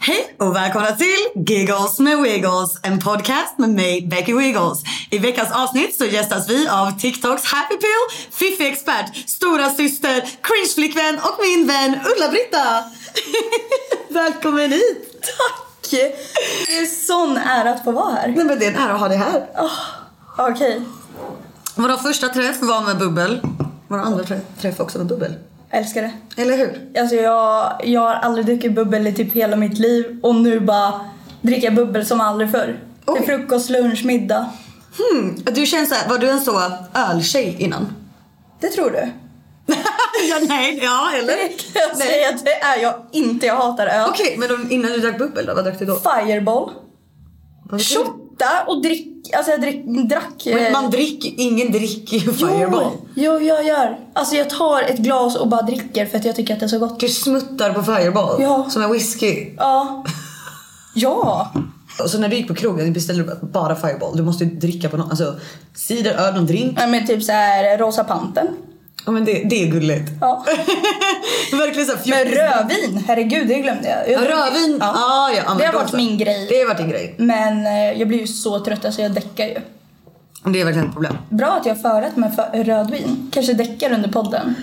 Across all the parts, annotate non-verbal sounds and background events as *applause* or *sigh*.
Hej och välkomna till Giggles med Wiggles, en podcast med mig, Becky Wiggles. I veckans avsnitt så gästas vi av TikToks Happy Pill, Fiffi expert, stora syster, cringe-flickvän och min vän Ulla-Britta. *laughs* Välkommen hit! Tack! Det är sån ära att få vara här. Nej men det är en ära att ha dig här. Oh, Okej, Vår första träff var med Bubbel. Vår andra trä- träff också med Bubbel. Älskar det. Eller hur? Alltså jag, jag har aldrig druckit bubbel i typ hela mitt liv och nu bara dricker jag bubbel som aldrig förr. Oj. Till frukost, lunch, middag. Hmm. Du känns såhär, var du en så öltjej innan? Det tror du? *laughs* ja, nej, ja eller? Det kan jag säga att det är jag inte. Jag hatar öl. Okej, men om, innan du drack bubbel då, vad drack du då? Fireball. Vad Shotta och drick. Alltså jag drick, drack... eh, Men man dricker, ingen dricker ju Fireball. Jo, jo, jag gör. Alltså jag tar ett glas och bara dricker för att jag tycker att det är så gott. Du smuttar på Fireball? Ja. Som en whisky? Ja. *laughs* Ja. Och så när du gick på krogen beställde du bara Fireball. Du måste ju dricka på något, alltså cider, öl, någon drink. Ja, Men typ så här Rosa Panten. Ja men det, det är gulligt. Ja. *laughs* Verkligen såhär Men rödvin, herregud det glömde jag. jag Ja, rödvin, Ja. ah, ja. ja Det har varit så. min grej. Det har varit din grej. Men eh, jag blir ju så trött alltså jag däckar ju. Det är verkligen ett problem. Bra att jag har förrätt med för- rödvin. Kanske däckar under podden.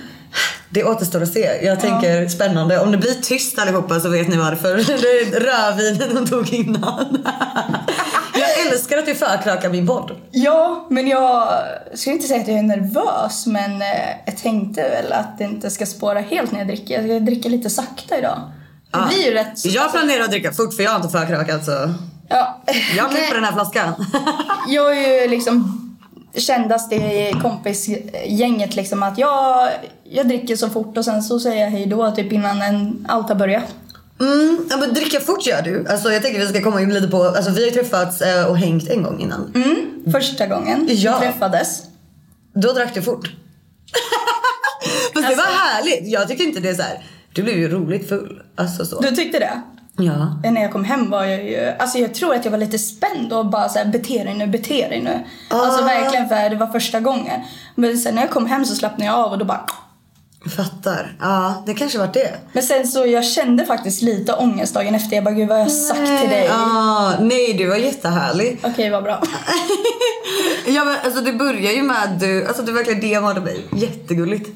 Det återstår att se. Jag tänker spännande. Om det blir tyst allihopa så vet ni varför. *laughs* Det är rödvinen de tog innan. *laughs* Älskar att du förkrökar min podd. Ja, men jag skulle inte säga att jag är nervös men eh, jag tänkte väl att det inte ska spåra helt när jag dricker. Jag ska dricka lite sakta idag. Det Ja. blir ju rätt... Jag planerar att dricka fort för jag har inte förkrökat så. Ja. Jag *laughs* klipper den här flaskan. *laughs* Jag är ju liksom kändast i kompisgänget liksom att jag, jag dricker så fort och sen så säger jag hej då typ innan en, allt har börjat. Mm, ja, men dricka fort gör du. Alltså, jag tänker vi ska komma in lite på, alltså, vi har träffats eh, och hängt en gång innan. Mm, första gången Ja. vi träffades. Då drack du fort. *laughs* Fast det var härligt. Jag tycker inte det är så här. Du blev ju roligt full. Alltså så. Du tyckte det? Ja. När jag kom hem var jag ju, alltså jag tror att jag var lite spänd och bara såhär bete dig nu, bete dig nu. Alltså Ah. verkligen för det var första gången. Men sen när jag kom hem så slappnade jag av och då bara Fattar. Ja, det kanske var det. Men sen så jag kände faktiskt lite ångest dagen efter. Jag bara gud vad har jag sagt till dig? Ah, nej, du var jättehärlig. Okej vad bra. *laughs* Ja men alltså det börjar ju med att du, alltså du verkligen DMade mig. Jättegulligt.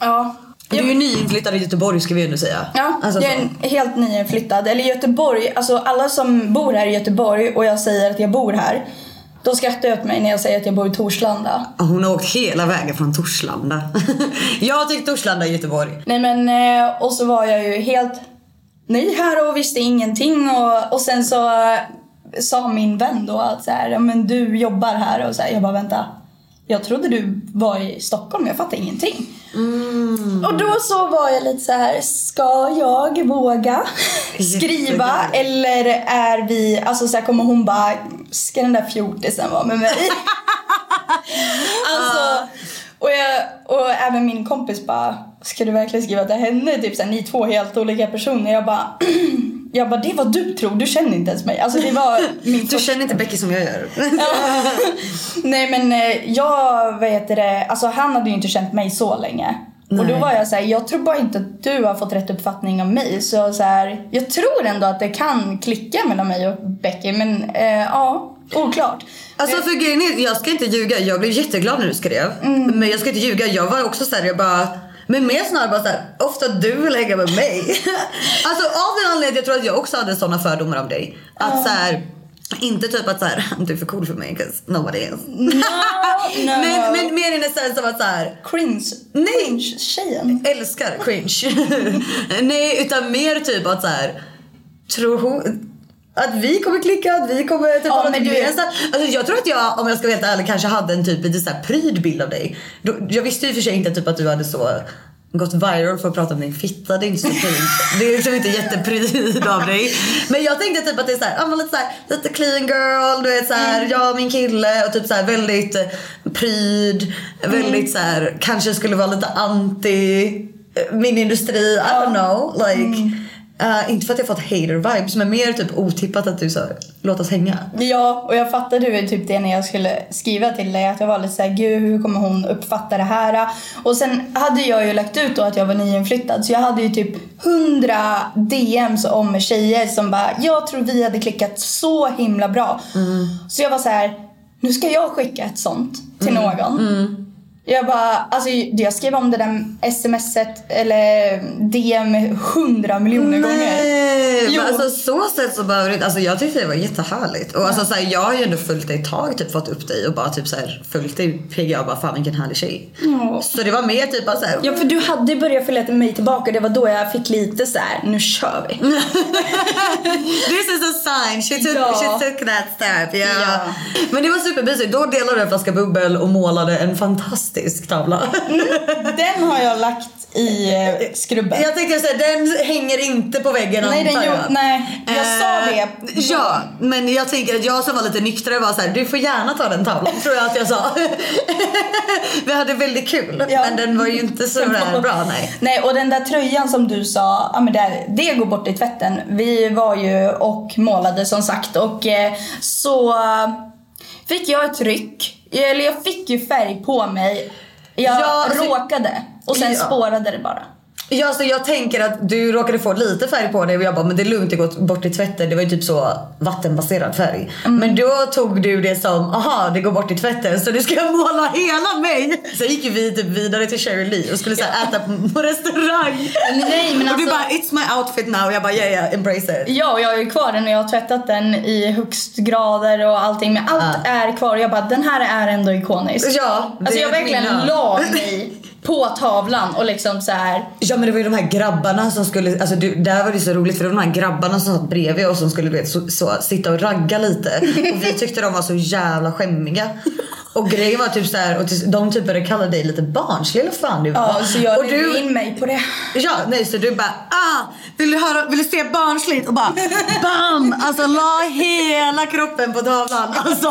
Ja. Du är ju nyinflyttad i Göteborg ska vi ändå säga. Ja, alltså, jag är så. helt nyinflyttad. Eller Göteborg, alltså alla som bor här i Göteborg och jag säger att jag bor här. De skrattar åt mig när jag säger att jag bor i Torslanda. Hon har åkt hela vägen från Torslanda. *laughs* jag tyckte Torslanda är Göteborg. Nej men, eh, och så var jag ju helt ny här och visste ingenting. Och, och sen så eh, sa min vän då att så här, "Ja, men du jobbar här och så här, jag bara vänta. Jag trodde du var i Stockholm, jag fattar ingenting. Och då så var jag lite så här, ska jag våga *laughs* skriva eller är vi, alltså så här, kommer hon bara, ska den där fjortisen vara med mig? *laughs* alltså, och, jag, och även min kompis bara, ska du verkligen skriva till henne? Typ såhär, ni två helt olika personer. Jag bara, *clears throat* jag bara, det är vad du tror, du känner inte ens mig. Alltså det var *laughs* min Du känner inte Becky som jag gör. *laughs* *laughs* Nej men eh, jag, vad heter det, alltså han hade ju inte känt mig så länge. Och då Nej. var jag så här, jag tror bara inte att du har fått rätt uppfattning om mig. Så, så här, jag tror ändå att det kan klicka mellan mig och Becky. Men eh, ja, oklart. Alltså för grejen är, jag ska inte ljuga. Jag blev jätteglad när du skrev. Men jag ska inte ljuga. Jag var också såhär, jag bara... Men mer snarare bara såhär, ofta du vill hänga med mig. *laughs* alltså av den anledningen, jag tror att jag också hade såna fördomar om dig. Att såhär, inte typ att såhär, *laughs* du är för cool för mig 'cause nobody is. No, no. *laughs* men, men mer i den sense av att såhär, Cringe. Nej. Cringe-tjejen. älskar cringe. Nej utan mer typ att såhär, tror hon att vi kommer klicka, att vi kommer typ Ja, men du-. Alltså, jag tror att jag, om jag ska vara helt ärlig, kanske hade en typ lite så här pryd bild av dig. Jag visste ju för sig inte typ att du hade så gått viral för att prata om din fitta. Det är inte så pryd. *laughs* Det är liksom inte jättepryd av dig. Men jag tänkte typ att det är såhär, men lite såhär, lite clean girl, du vet såhär, Mm. jag och min kille och typ såhär väldigt eh, pryd, Mm. väldigt såhär, kanske skulle vara lite anti eh, min industri, I don't know. Like, Mm. Eh, inte för att jag fått hater vibes men mer typ otippat att du sa låt oss hänga. Ja, och jag fattade ju typ det när jag skulle skriva till dig. Att jag var lite såhär, gud hur kommer hon uppfatta det här? Och sen hade jag ju lagt ut då att jag var nyinflyttad. Så jag hade ju typ hundra DMs om tjejer som bara, jag tror vi hade klickat så himla bra. Så jag var så här, nu ska jag skicka ett sånt till någon. Jag bara, alltså jag skrev om det där smset eller DM hundra miljoner gånger. Nej, Jo. men alltså så sätt så behöver det inte, alltså jag tyckte det var jättehärligt. Och alltså så här, jag har ju ändå följt dig ett tag, typ fått upp dig och bara typ så här, följt dig PGA och bara fan vilken härlig tjej. Ja. Så det var mer typ bara så här, Ja för du hade börjat följa mig tillbaka det var då jag fick lite så här: nu kör vi. *laughs* This is a sign, she took, Ja. she took that step. Yeah. Ja. Men det var supermysigt, då delade du en flaska bubbel och målade en fantastisk tavla. *laughs* Den har jag lagt i eh, skrubben. Jag tänkte säga den hänger inte på väggen nej, den jag. nej, jag sa Eh, det. Ja, men jag tänker att jag som var lite nyktrare var så här: du får gärna ta den tavlan tror jag att jag sa. *laughs* Vi hade väldigt kul Ja. men den var ju inte så bra *laughs* nej. Nej, och den där tröjan som du sa, ja, men där, det går bort i tvätten. Vi var ju och målade som sagt och eh, så eh, fick jag ett ryck. Eller jag fick ju färg på mig. Jag Ja, alltså- råkade och sen Ja. spårade det bara. Ja, så jag tänker att du råkade få lite färg på dig och jag bara men det är lugnt det går bort i tvätten. Det var ju typ så vattenbaserad färg. Mm. Men då tog du det som aha det går bort i tvätten så du ska *laughs* måla hela mig. Sen gick ju vi typ vidare till Cherry Lee och skulle så här, äta på, *laughs* restaurang. Nej, men *laughs* och du alltså- bara it's my outfit now. Jag bara yeah yeah embrace it. Ja, och jag har ju kvar den och jag har tvättat den i högstgrader och allting. Men allt är kvar och jag bara, den här är ändå ikonisk. Ja, Alltså jag verkligen la mig på tavlan och liksom så här. Ja men det var ju de här grabbarna som skulle, alltså du, där var det så roligt för det var de här grabbarna som satt bredvid och som skulle du vet, så, så, sitta och ragga lite. Och vi tyckte de var så jävla skämmiga. Och grejen var typ så här, och de typ började kalla dig lite barnslig eller fan du var. Ja, så jag och ledde in mig på det. Ja, nej så du bara ah, vill du höra, vill du se barnsligt? Och bara bam! Alltså la hela kroppen på tavlan. Alltså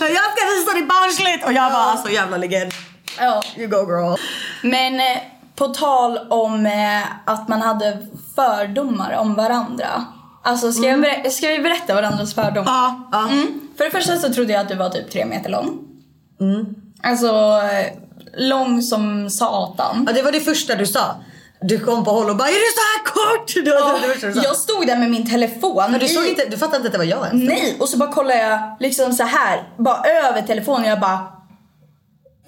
jag ska visa dig barnsligt! Och jag bara alltså jävla legend. Ja. You go girl. Men eh, på tal om eh, att man hade fördomar om varandra. Alltså ska, jag ber- ska vi berätta varandras fördomar? Ja, ja. Mm. För det första så trodde jag att du var typ tre meter lång. Mm. Alltså lång som satan. Ja, det var det första du sa. Du kom på håll och bara är du så här kort? Det var det första du sa. Jag stod där med min telefon. Men du, såg inte, du fattade inte att det var jag ens? Nej, och så bara kollar jag liksom så här, bara över telefonen och jag bara...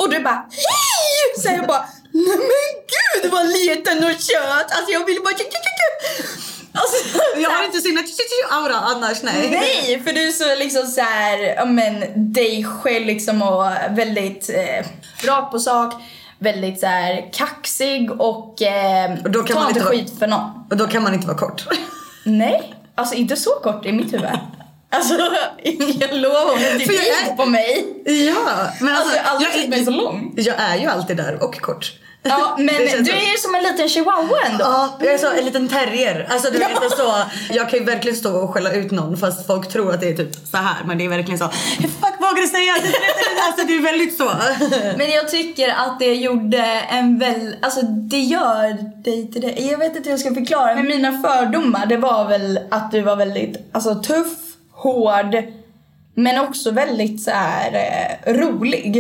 Och du bara hej! Så jag bara, nej men gud vad liten och kött! Alltså jag ville bara... Alltså, Jag har inte så himla aura annars nej. Nej, för du är så liksom så här, men dig själv liksom och väldigt eh, rakt på sak. Väldigt så här kaxig och eh, Och då kan ta man inte inte vara- skit för någon. Och då kan man inte vara kort. Nej, alltså inte så kort i mitt huvud. Alltså *laughs* jag lovar om en För jag är- på mig. Ja, men Alltså, jag har aldrig sett mig så jag, lång. jag är ju alltid där och kort. Ja, *laughs* men du är ju som en liten chihuahua ändå. Ja, jag är så, en liten terrier. Alltså du vet så, jag kan ju verkligen stå och skälla ut någon fast folk tror att det är typ så här men det är verkligen så. Hur fuck vågar du säga? Det är- Alltså det är väldigt så. *laughs* Men jag tycker att det gjorde en väl, alltså det gör dig till det. Jag vet inte hur jag ska förklara men mina fördomar det var väl att du var väldigt alltså, tuff, hård men också väldigt så här eh, rolig.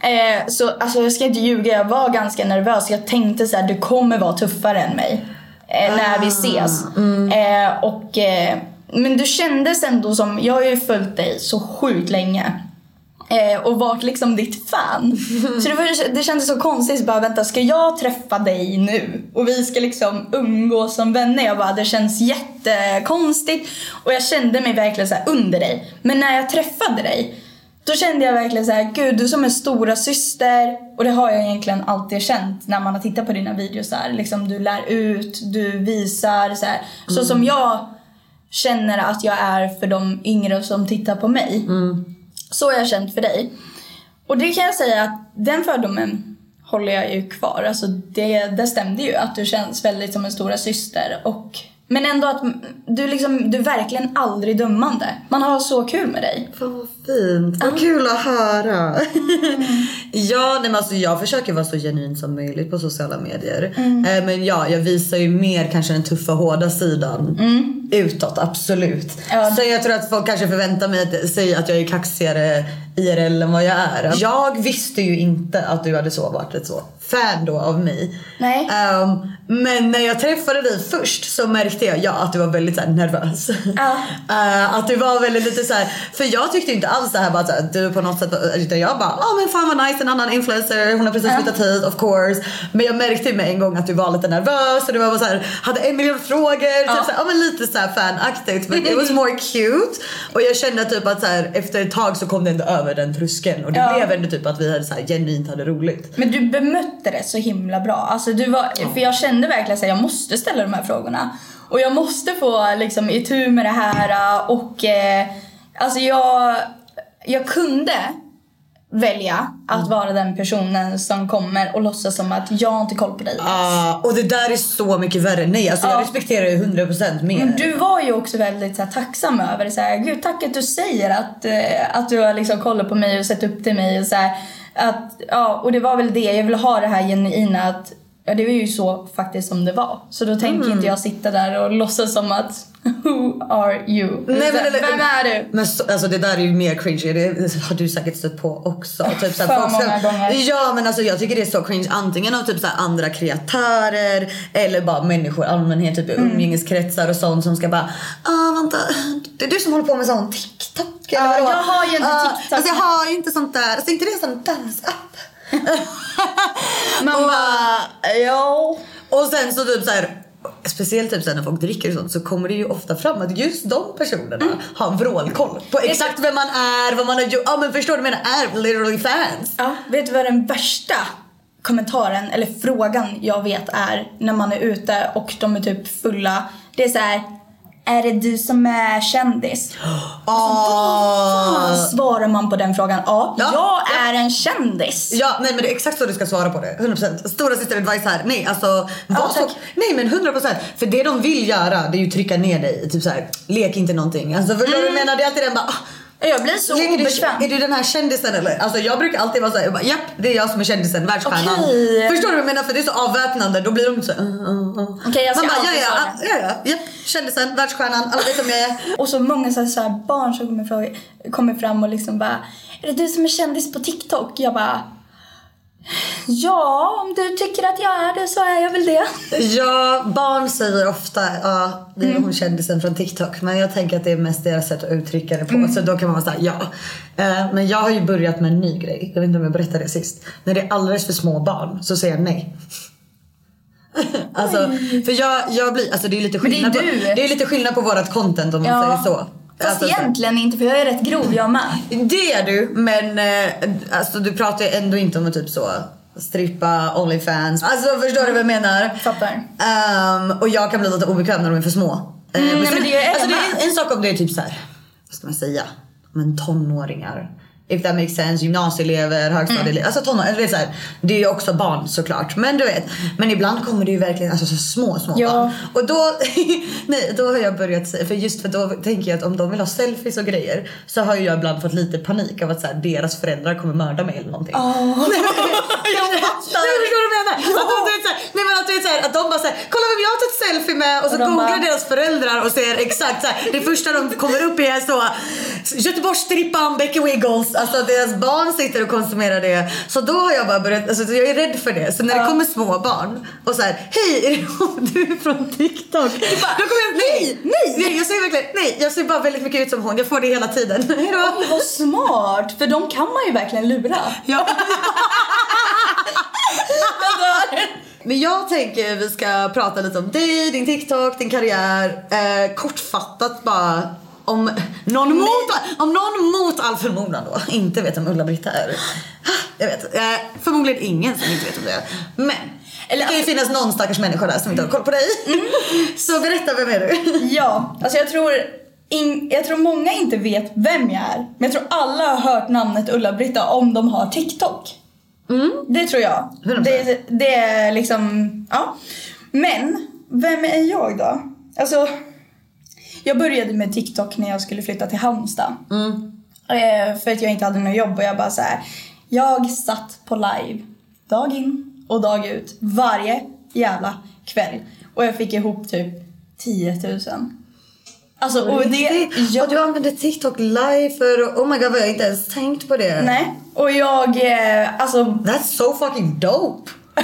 Eh, så alltså, jag ska inte ljuga, jag var ganska nervös. Jag tänkte så här, du kommer vara tuffare än mig eh, när vi ses. Eh, och, eh, men du kändes ändå som, jag har ju följt dig så sjukt länge. Eh, och varit liksom ditt fan. *laughs* Så det, var, det kändes så konstigt. Så bara, vänta, ska jag träffa dig nu? Och vi ska liksom umgås som vänner. Jag bara, det känns jättekonstigt. Och jag kände mig verkligen så under dig. Men när jag träffade dig, då kände jag verkligen så här, gud du som är stora syster Och det har jag egentligen alltid känt när man har tittat på dina videos. Där. Liksom, du lär ut, du visar. Så, här. så som jag känner att jag är för de yngre som tittar på mig. Så har jag känt för dig. Och det kan jag säga att den fördomen håller jag ju kvar. Alltså det, det stämde ju att du känns väldigt som en stora syster och men ändå att du liksom, du är verkligen aldrig dömande. Man har så kul med dig. Fan vad fint. Vad kul att höra. *laughs* ja, nej, men alltså, jag försöker vara så genuin som möjligt på sociala medier. Eh, men ja, jag visar ju mer kanske den tuffa hårda sidan utåt, absolut. Ja. Så jag tror att folk kanske förväntar mig att säga att jag är kaxigare IRL än vad jag är. Jag visste ju inte att du hade så varit ett så fan då av mig. Nej. Ehm, men när jag träffade dig först så märkte jag ja, att du var väldigt så här, nervös. Ja. *laughs* Eh, att du var väldigt lite så här, för jag tyckte inte alls det här bara att du på något sätt, utan jag bara, ja oh, men fan vad nice, en annan influencer, hon har precis flyttat hit of course. Men jag märkte med en gång att du var lite nervös och du var så här, hade en miljon frågor, typ så här, ja men lite så här fanaktigt men it was more cute. Och jag kände typ att så här, efter ett tag så kom det ändå över den tröskeln och det Ja. blev ändå typ att vi hade så här, genuint hade roligt. Men du bemötte det så himla bra. Alltså du var, För jag kände verkligen att jag måste ställa de här frågorna. Och jag måste få liksom itu med det här och eh, alltså jag, jag kunde välja att vara den personen som kommer och låtsas som att jag inte koll på dig. Ah, och det där är så mycket värre. Nej alltså jag Ja. respekterar ju 100% mer. Men du var ju också väldigt så här, tacksam över det. Så här, Gud, tack att du säger att, eh, att du har liksom kollat på mig och sett upp till mig. Och, så här, att, ja, och det var väl det, jag ville ha det här genuina att Ja, det var ju så faktiskt som det var. Så då tänker Mm. inte jag sitta där och låtsas som att Who are you? Nej, men, eller- Vem är du? Men så, alltså det där är ju mer cringe. Det har du säkert stött på också. Typ så här, För folk många gånger. Ja men alltså jag tycker det är så cringe antingen av typ så här andra kreatörer eller bara människor i allmänhet typ Mm. umgängeskretsar och sånt som ska bara ah vänta det är du som håller på med sån TikTok eller Ja, vadå? jag har ju inte Ah, TikTok. Alltså jag har ju inte sånt där. Alltså inte det är en sån dansapp. *laughs* Man och, bara, ja. och sen så typ så här Speciellt typ när folk dricker och sånt så kommer det ju ofta fram att just de personerna Mm. har vrålkoll på exakt vem man är, vad man har gjort. Ja men förstår du menar? Är literally fans. Ja, vet du vad den värsta kommentaren eller frågan jag vet är när man är ute och de är typ fulla? Det är så här. Är det du som är kändis? *gasps* Ah. Fan, svarar man på den frågan? Ja, Ja, jag ja. är en kändis. Ja, nej men det är exakt så du ska svara på det. 100%. Stora syster advice här. Nej alltså, var så, nej men 100%. För det de vill göra det är ju trycka ner dig. Typ så här, lek inte någonting. Alltså förstår du vad jag menar? Det är alltid den bara, ah, Jag blir så Leker obekväm. du, är du den här kändisen eller? Alltså jag brukar alltid vara såhär, jag bara, japp det är jag som är kändisen, världsstjärnan. Okej. Förstår du vad jag menar? För det är så avväpnande, då blir de så uh, uh, uh. Okej, jag ska Man bara, ja ja, ja ja, japp, kändisen, världsstjärnan, alla vet vem jag är. *laughs* Och så många så här, så här barn som kommer, fråga, kommer fram och liksom bara Är det du som är kändis på TikTok? Jag bara Ja, om du tycker att jag är det så är jag väl det. Ja, barn säger ofta ja, det är Mm. hon kändisen från TikTok. Men jag tänker att det är mest deras sätt att uttrycka det på. Mm. Så då kan man vara såhär, ja. Eh, men jag har ju börjat med en ny grej. Jag vet inte om jag berättade det sist. När det är alldeles för små barn så säger jag nej. *laughs* alltså, för jag, jag blir, alltså det är lite Men det är skillnad på, det är lite skillnad på vårat content om man Ja. säger så. Fast Alltså, så- egentligen inte för jag är rätt grov jag med. det är du, men eh, alltså, du pratar ju ändå inte om att typ så strippa, Onlyfans. Alltså förstår du vad jag menar? Fattar. Ehm, och jag kan bli lite obekväm när de är för små. Eh, Mm, nej, sen- men det är alltså, det är en sak om det är typ så här, vad ska man säga, men tonåringar. If that makes sense, gymnasieelever, högstadieelever, Mm. alltså tonåringar. Det är, så här, det är ju också barn såklart. Men du vet, men ibland kommer det ju verkligen alltså, så små, små Ja. barn. Och då, *laughs* nej, då har jag börjat säga, för just för då tänker jag att om de vill ha selfies och grejer så har ju jag ibland fått lite panik av att så här, deras föräldrar kommer mörda mig eller någonting. *laughs* Jag *laughs* fattar. Nej, förstår du vad jag menar? Att de, du vet, så här, nej, men att, du vet, så här, att de bara säger kolla vem jag har tagit selfie med och så Och de googlar bara- deras föräldrar och ser exakt så här, det första de kommer upp i är så Göteborgsstrippan, Becky Wiggles, alltså deras barn sitter och konsumerar det. Så då har jag bara börjat, alltså jag är rädd för det. Så när det kommer små barn och så här, hej är det du är från TikTok? bara, då kommer jag, nej, nej, nej, jag ser verkligen, nej, jag ser bara väldigt mycket ut som hon, jag får det hela tiden. Hejdå. Åh, *laughs* vad smart! För de kan man ju verkligen lura. Ja. *laughs* *laughs* Men jag tänker vi ska prata lite om dig, din TikTok, din karriär. Eh, kortfattat bara om någon, mot, om någon mot all förmodan då inte vet vem Ulla-Britt är. Jag vet, eh, förmodligen ingen som inte vet om det är. Men Eller- det kan ju finnas någon stackars människa där som inte har koll på dig. *laughs* Så berätta, vem är du? *laughs* Ja, alltså jag tror, in, jag tror många inte vet vem jag är. Men jag tror alla har hört namnet Ulla-Britta om de har TikTok. Det tror jag. 100%. Det, det är liksom, ja. Men, vem är jag då? Alltså, jag började med TikTok när jag skulle flytta till Halmstad. Eh, för att jag inte hade något jobb och jag bara så här. Jag satt på live dag in och dag ut varje jävla kväll. Och jag fick ihop typ 10 000. Alltså och det... Jag, Och du använder TikTok live för, oh my god vad jag inte ens tänkt på det. nej, och jag, eh, alltså That's so fucking dope. *laughs*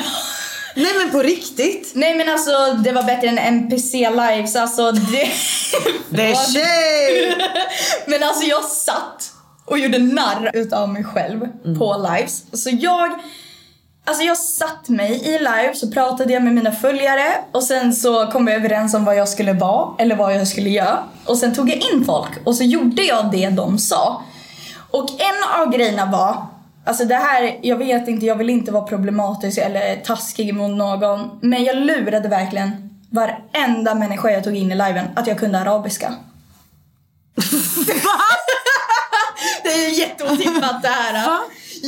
Nej men på riktigt. Nej men alltså det var bättre än NPC lives, alltså det... Det är *laughs* tjej! *laughs* men alltså jag satt och gjorde narr utav mig själv på lives. Så jag, alltså jag satt mig i live så pratade jag med mina följare och sen så kom vi överens om vad jag skulle vara eller vad jag skulle göra. Och sen tog jag in folk och så gjorde jag det de sa. Och en av grejerna var, alltså det här, jag vet inte, jag vill inte vara problematisk eller taskig mot någon. Men jag lurade verkligen varenda människa jag tog in i liven att jag kunde arabiska. *laughs* *laughs* det är ju jätteotippat det här.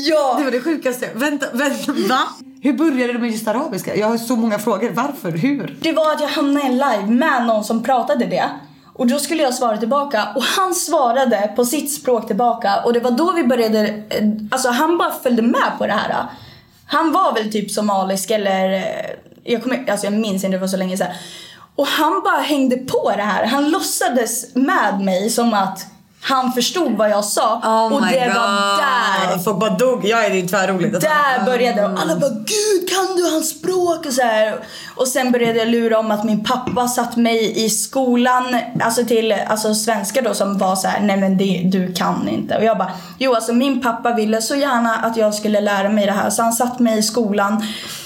Ja. Det var det sjukaste. Vänta, vänta, va? Hur började du med just arabiska? Jag har så många frågor. Varför? Hur? Det var att jag hamnade i en live med någon som pratade det. Och då skulle jag svara tillbaka och han svarade på sitt språk tillbaka och det var då vi började, eh, alltså han bara följde med på det här. Han var väl typ somalisk eller, eh, jag, kommer, alltså jag minns inte, det var så länge sedan. Och han bara hängde på det här. Han låtsades med mig som att han förstod vad jag sa. och det var där Folk bara dog. Ja, det är ju tvärroligt. Alltså. där började det. Och alla bara gud kan du hans språk och så här. Och sen började jag lura om att min pappa satt mig i skolan, alltså till alltså svenska då som var så här: nej men det, du kan inte. Och jag bara, jo alltså min pappa ville så gärna att jag skulle lära mig det här så han satt mig i skolan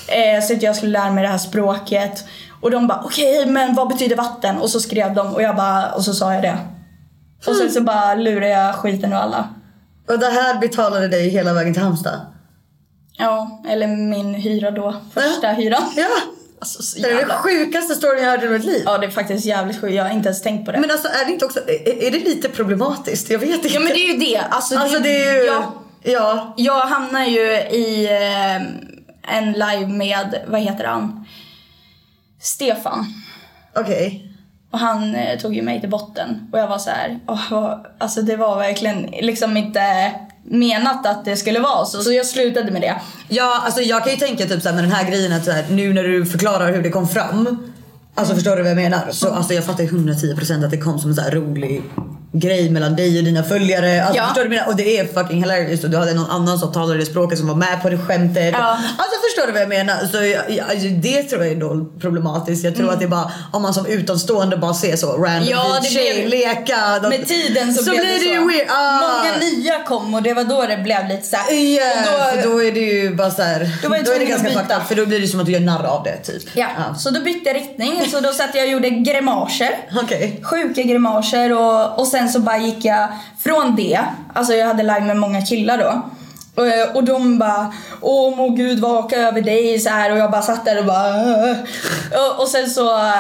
eh, så att jag skulle lära mig det här språket. Och de bara okej men vad betyder vatten? Och så skrev de och jag bara, och så sa jag det. Och sen så bara lurade jag skiten ur alla. Och det här betalade dig hela vägen till Halmstad? Ja, eller min hyra då. Första hyran. Ja. Alltså så Det är den sjukaste storyn jag hört i mitt liv. Ja, det är faktiskt jävligt sjukt. Jag har inte ens tänkt på det. Men alltså är det inte också, är är det lite problematiskt? Jag vet inte. ja, men det är ju det. Alltså, Alltså det är ju, Jag, ja. jag hamnar ju i eh, en live med, vad heter han? Stefan. Okej. Och han eh, tog ju mig till botten. Och jag var så här, vad- alltså det var verkligen liksom inte menat att det skulle vara så. Så jag slutade med det. Ja, alltså jag kan ju tänka typ såhär med den här grejen att så här, nu när du förklarar hur det kom fram. Alltså förstår du vad jag menar? Så alltså jag fattar ju 110% att det kom som en så rolig grej mellan dig och dina följare. Alltså Ja. förstår du menar? Och det är fucking hilarious och du hade någon annan som talade det språket som var med på det skämtet. Ja. Alltså förstår du vad jag menar? Så jag, alltså, det tror jag är då problematiskt. Jag tror att det är bara om man som utomstående bara ser så random Mm. Ja, vit tjej blev- leka. då- Med tiden så, så blev det så. ju weird. Ah. Många nya kom och det var då det blev lite så här. Ja, och för då är det ju bara såhär. Då Då är det ganska fucked up för då blir det som att du gör narr av det typ. Ja, så då bytte jag riktning. Så då satt jag och gjorde grimaser. *laughs* Okej. Sjuka grimaser och, och sen så bara gick jag från det. Alltså jag hade live med många killar då. Och, och de bara Åh må gud vaka över dig så här och jag bara satt där och bara "Åh." och, och sen så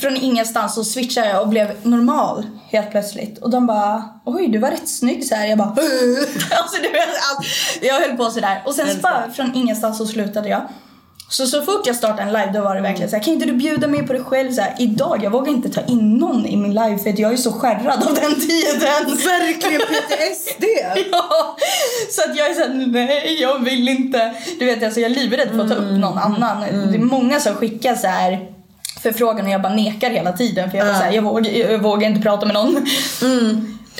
från ingenstans så switchade jag och blev normal helt plötsligt. Och de bara Oj du var rätt snygg så här. Jag bara *laughs* alltså, du vet, allt. Jag höll på sådär. Och sen så bara från ingenstans så slutade jag. Så så fort jag startade en live då var det verkligen så här, kan inte du bjuda mig på dig själv så här, idag? Jag vågar inte ta in någon i min live för att jag är så skärrad av den tiden. *laughs* Verkligen PTSD! *laughs* Ja, så att jag är såhär, nej jag vill inte. Du vet alltså jag är livrädd för att ta upp någon annan. Det är många som skickar så här förfrågan och jag bara nekar hela tiden för jag, bara så här, jag, vågar, jag vågar inte prata med någon.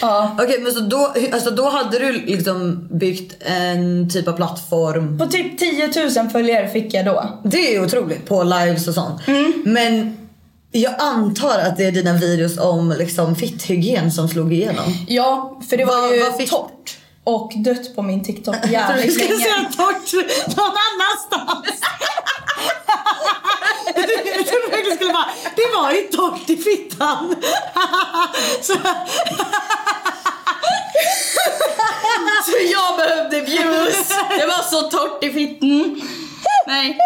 Ja. Okej men så då, alltså då hade du liksom byggt en typ av plattform. På typ 10 000 följare fick jag då. Det är otroligt på lives och sånt. Mm. Men jag antar att det är dina videos om liksom fitthygien som slog igenom. Ja, för det var Vad- ju vad fick- torrt. Och dött på min TikTok Jag trodde du jävligt skulle länge. säga torrt någon annanstans. *laughs* Jag trodde verkligen skulle bara, det var ju torrt i fittan. Så, Så jag behövde views. Det var så torrt i fitten. Nej.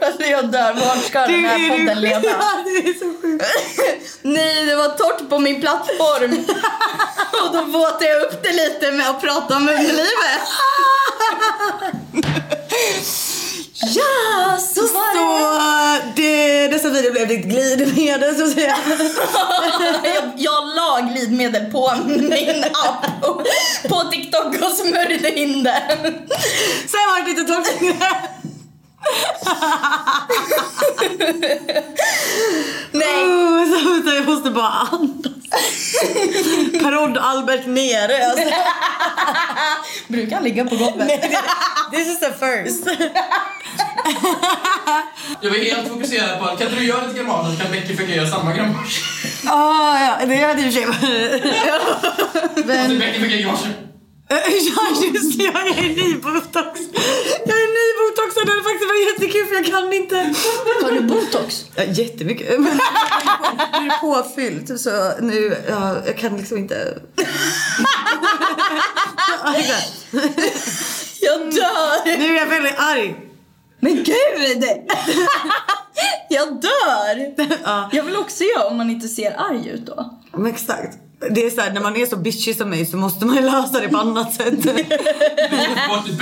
Alltså jag dör. Vart ska den här podden leda? *laughs* Det är så sjukt. Nej, det var torrt på min plattform. *laughs* Och då våtade jag upp det lite med att prata om underlivet. *laughs* Ja, så var Så det, dessa video blev ditt glidmedel så att säga. jag, jag la glidmedel på min app och, på TikTok och smörjde in det. Sen var det lite torrt. Nej, Oh, jag måste bara andas. Parodd Albert nere. Alltså. *laughs* brukar han ligga på golvet? This is the first. Jag var helt fokuserad på, kan inte du göra lite grammage så kan Becky försöka göra samma grammage? Ah, ja, det hade för sig Alltså Men, Becky fick grammage. ja just det, jag är ny botox. Jag är ny botox och det hade faktiskt varit jättekul för jag kan inte. Tar du botox? Ja, jättemycket. Men *laughs* nu är det påfyllt så nu, ja, jag kan liksom inte. Jag dör! nu är jag väldigt arg. Men gud! Jag dör! Ja. Jag vill också göra om man inte ser arg ut då. Men exakt. Det är så här, när man är så bitchy som mig så måste man ju lösa det på annat sätt. What is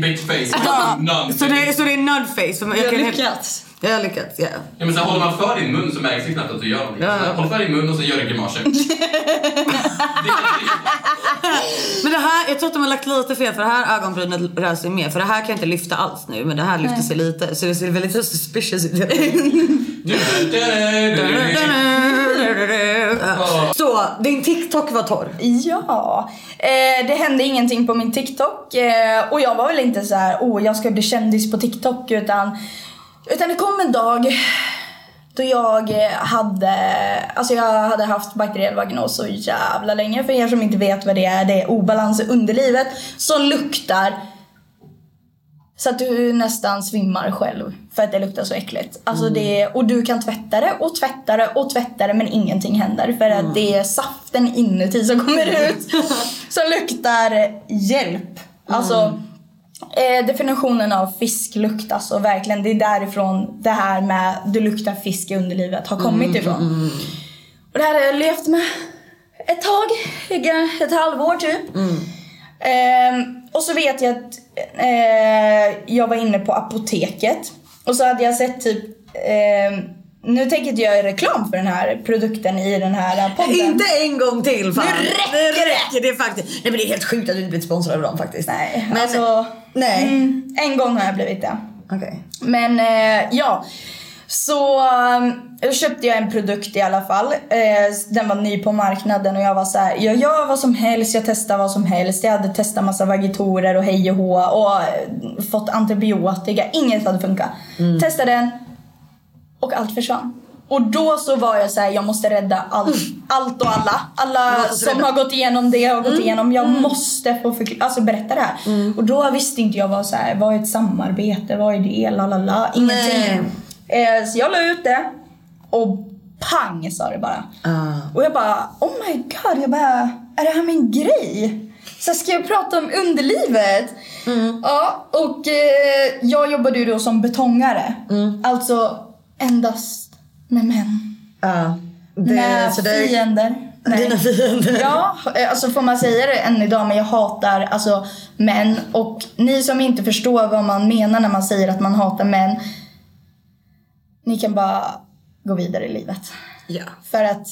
bitch face? None. så, det, så det är nudface. Man- Jag har lyckats. Jag har lyckats, ja. Ja, men sen håller man för din mun så märks det knappt att du gör någonting. Ja. Så Håll för din mun och sen gör du grimaser. *laughs* Men det här, jag tror att de har lagt lite fel för det här ögonbrynet rör sig mer. För det här kan jag inte lyfta alls nu men det här lyfter sig lite. Så det ser väldigt så suspicious ut. *laughs* Så, din TikTok var torr. Ja, eh, det hände ingenting på min TikTok eh, och jag var väl inte så här, oh jag ska bli kändis på TikTok utan, utan det kom en dag då jag hade, alltså jag hade haft bakteriell vaginos så jävla länge. För er som inte vet vad det är, det är obalans i underlivet som luktar så att du nästan svimmar själv för att det luktar så äckligt. Alltså det, och du kan tvätta det och tvätta det och tvätta det men ingenting händer för att det är saften inuti som kommer ut *laughs* som luktar hjälp. Alltså eh, definitionen av fisklukt, alltså verkligen det är därifrån det här med du luktar fisk i underlivet har kommit ifrån. Och det här har jag levt med ett tag, ett halvår typ. Ehm, och så vet jag att eh, jag var inne på apoteket och så hade jag sett typ ehm, nu tänker inte jag göra reklam för den här produkten i den här podden. Inte en gång till fan. Nu räcker det. det. räcker det faktiskt. Nej men det är helt sjukt att du inte blivit sponsrad av dem faktiskt. Nej, men, alltså, Nej. Mm, en gång har jag blivit det. Okej. Men eh, ja, så eh, då köpte jag en produkt i alla fall. Eh, den var ny på marknaden och jag var så här, jag gör vad som helst, jag testar vad som helst. Jag hade testat massa vagitorer och hej och hå och eh, fått antibiotika. Inget hade funkat. Testade den och allt försvann. Och då så var jag så här, jag måste rädda allt, allt och alla. Alla måste som rädda. har gått igenom det har gått igenom. Jag måste få förkl- alltså berätta det här. Och då visste inte jag vad så här, vad är ett samarbete, vad är det, la la la. Ingenting. Eh, så jag la ut det och pang sa det bara. Ah. Och jag bara, oh my god, jag bara, är det här min grej? Så ska jag prata om underlivet? Ja, och eh, jag jobbade ju då som betongare. Alltså endast med män. Ja. Det, med så det, fiender. Nej. Dina fiender. Ja, alltså får man säga det än idag, men jag hatar alltså män. Och ni som inte förstår vad man menar när man säger att man hatar män. Ni kan bara gå vidare i livet. ja. För att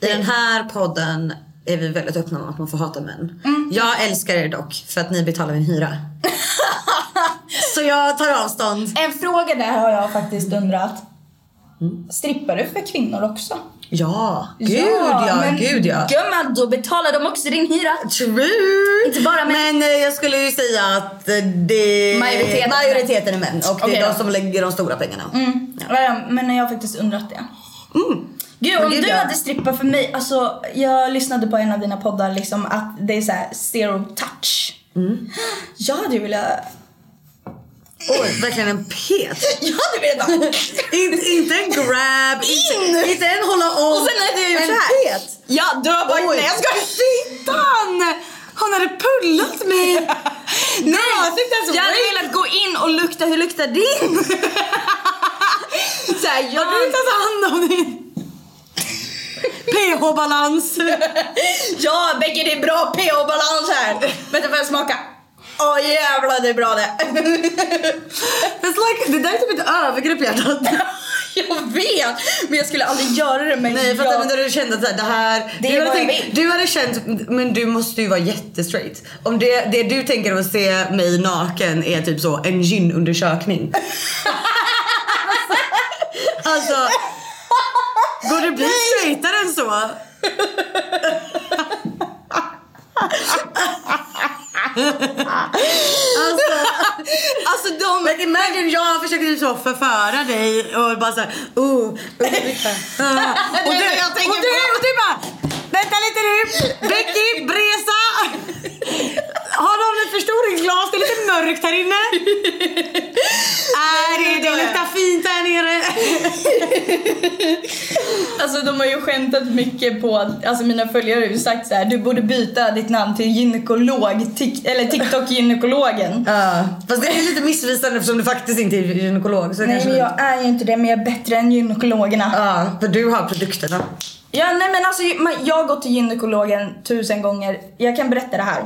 I den här podden är vi väldigt öppna med att man får hata män. Mm. Jag älskar er dock för att ni betalar min hyra. *laughs* så jag tar avstånd. En fråga där har jag faktiskt undrat. Strippar du för kvinnor också? Ja, gud ja, men gud ja. Gumman, då betalar de också din hyra. True! Inte bara män. Men eh, jag skulle ju säga att eh, det Majoriteten. majoriteten är män och det Okej är de då. som lägger de stora pengarna. Mm. Ja, men jag har faktiskt undrat det. Gud, om gud, du ja. hade strippat för mig, alltså jag lyssnade på en av dina poddar liksom att det är så här zero touch. Mm. *gasps* Jag hade ju velat... Oj, *laughs* verkligen en pet. *laughs* Jag hade velat bara... inte, inte en grab, inte, inte en hålla om. Och sen hade jag gjort en så här. pet. Ja, du har bara... Oj. Nej jag skojar! Fittan! Hon hade pullat mig. *laughs* Nej, jag alltså jag hade velat gå in och lukta, hur luktar din? så här, jag... Har du tagit hand om din pH-balans? Ja, Becky det är bra pH-balans här. Vänta får jag smaka? Åh jävlar det är bra det. *laughs* It's like, det där är typ ett övergrepp hjärtat. *laughs* jag vet, men jag skulle aldrig göra det men Nej för jag... att men du kände att det här... Det är du, hade jag tänkt, vill. du hade känt, men du måste ju vara jättestraight. Om det, det du tänker att se mig naken är typ så en gynundersökning. *laughs* alltså, går det bli straightare än så? Alltså, Alltså de... like imagine jag försöker typ så förföra dig och bara såhär, oh, oh, Det är det jag tänker och du, och du bara, vänta lite nu, Becky, Bresa. Har någon ett förstoringsglas? Det är lite mörkt här inne. Är det, det luktar fint här nere. Alltså de har ju skämtat mycket på att, alltså mina följare har ju sagt så här: du borde byta ditt namn till gynekolog, tik, eller TikTok-gynekologen. Ja, fast det är lite missvisande eftersom du faktiskt inte är gynekolog. Så Nej kanske men jag är ju inte det, men jag är bättre än gynekologerna. Ja, för du har produkterna. Ja, nej men alltså jag har gått till gynekologen tusen gånger. Jag kan berätta det här.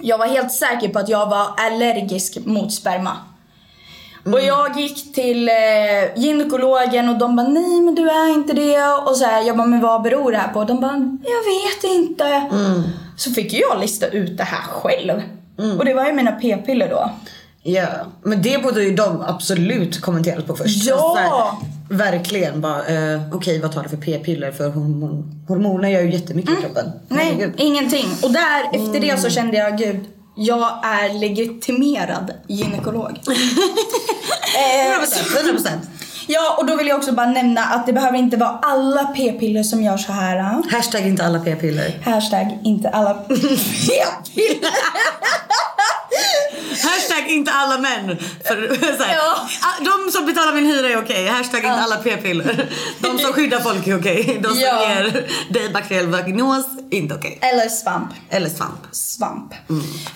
Jag var helt säker på att jag var allergisk mot sperma. Och jag gick till eh, gynekologen och de bara nej men du är inte det. Och så här, jag bara men vad beror det här på? De bara jag vet inte. Så fick jag lista ut det här själv. Och det var ju mina p-piller då. Ja, men det borde ju de absolut kommenterat på först. Ja! Verkligen bara, eh, okej vad tar du för p-piller? För hormon, hormoner gör ju jättemycket i kroppen. Nej, Herregud. ingenting. Och där, efter det så kände jag gud, jag är legitimerad gynekolog. *laughs* Eh, 100%, 100%. Ja, och då vill jag också bara nämna att det behöver inte vara alla p-piller som gör så här. ah. Hashtag inte alla p-piller. Hashtag inte alla *laughs* p-piller. Hashtag inte alla män. För, så här, Ja. ah, De som betalar min hyra är okej. Hashtag inte alla p-piller. De som skyddar folk är okej. De som Ja. ger dig bakteriell vagnos, inte okej. Eller svamp. Eller svamp. Svamp.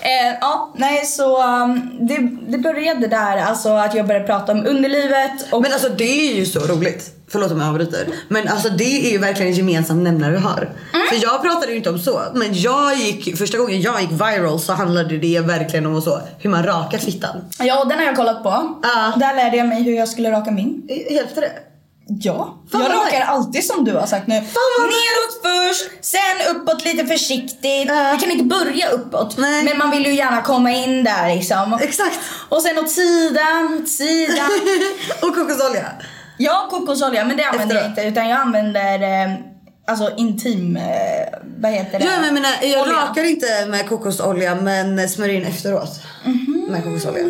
Eh, ja, nej så um, det, det började där, alltså att jag började prata om underlivet och Men alltså det är ju så roligt. Förlåt om jag avbryter. Men alltså det är ju verkligen en gemensam nämnare vi har. Mm. För jag pratade ju inte om så. Men jag gick, första gången jag gick viral så handlade det verkligen om så, hur man rakar fittan. ja, den har jag kollat på. Ja. Där lärde jag mig hur jag skulle raka min. Hjälpte det? Ja, Fan, jag rakar nice. alltid som du har sagt nu. Neråt först, sen uppåt lite försiktigt. Ja. Vi kan inte börja uppåt. Nej. Men man vill ju gärna komma in där liksom. Exakt. Och sen åt sidan, åt sidan. *laughs* Och kokosolja. Ja, kokosolja, men det använder jag Efteråt. inte. Utan jag använder eh, alltså intim, eh, vad heter det? Ja, men jag, menar, jag Olja. rakar inte med kokosolja men smörjer in efteråt. Mhm. Med kokosolja.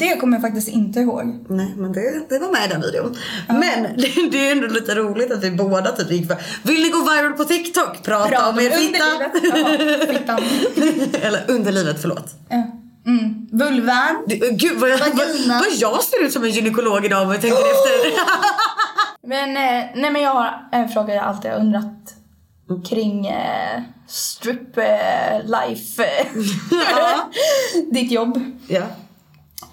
Det kommer jag faktiskt inte ihåg. Nej men det, det var med i den videon. Men *laughs* det, det är ändå lite roligt att vi båda typ gick för Vill ni gå viral på TikTok? Prata, Prata om er fitta. *laughs* Eller underlivet, förlåt. Ja. Mm. Vulvan. Gud vad jag, vad, vad jag ser ut som en gynekolog idag om jag tänker efter. *laughs* Men, eh, nej, men jag har en fråga jag alltid har undrat kring eh, strip eh, life. *laughs* *laughs* Ditt jobb. ja.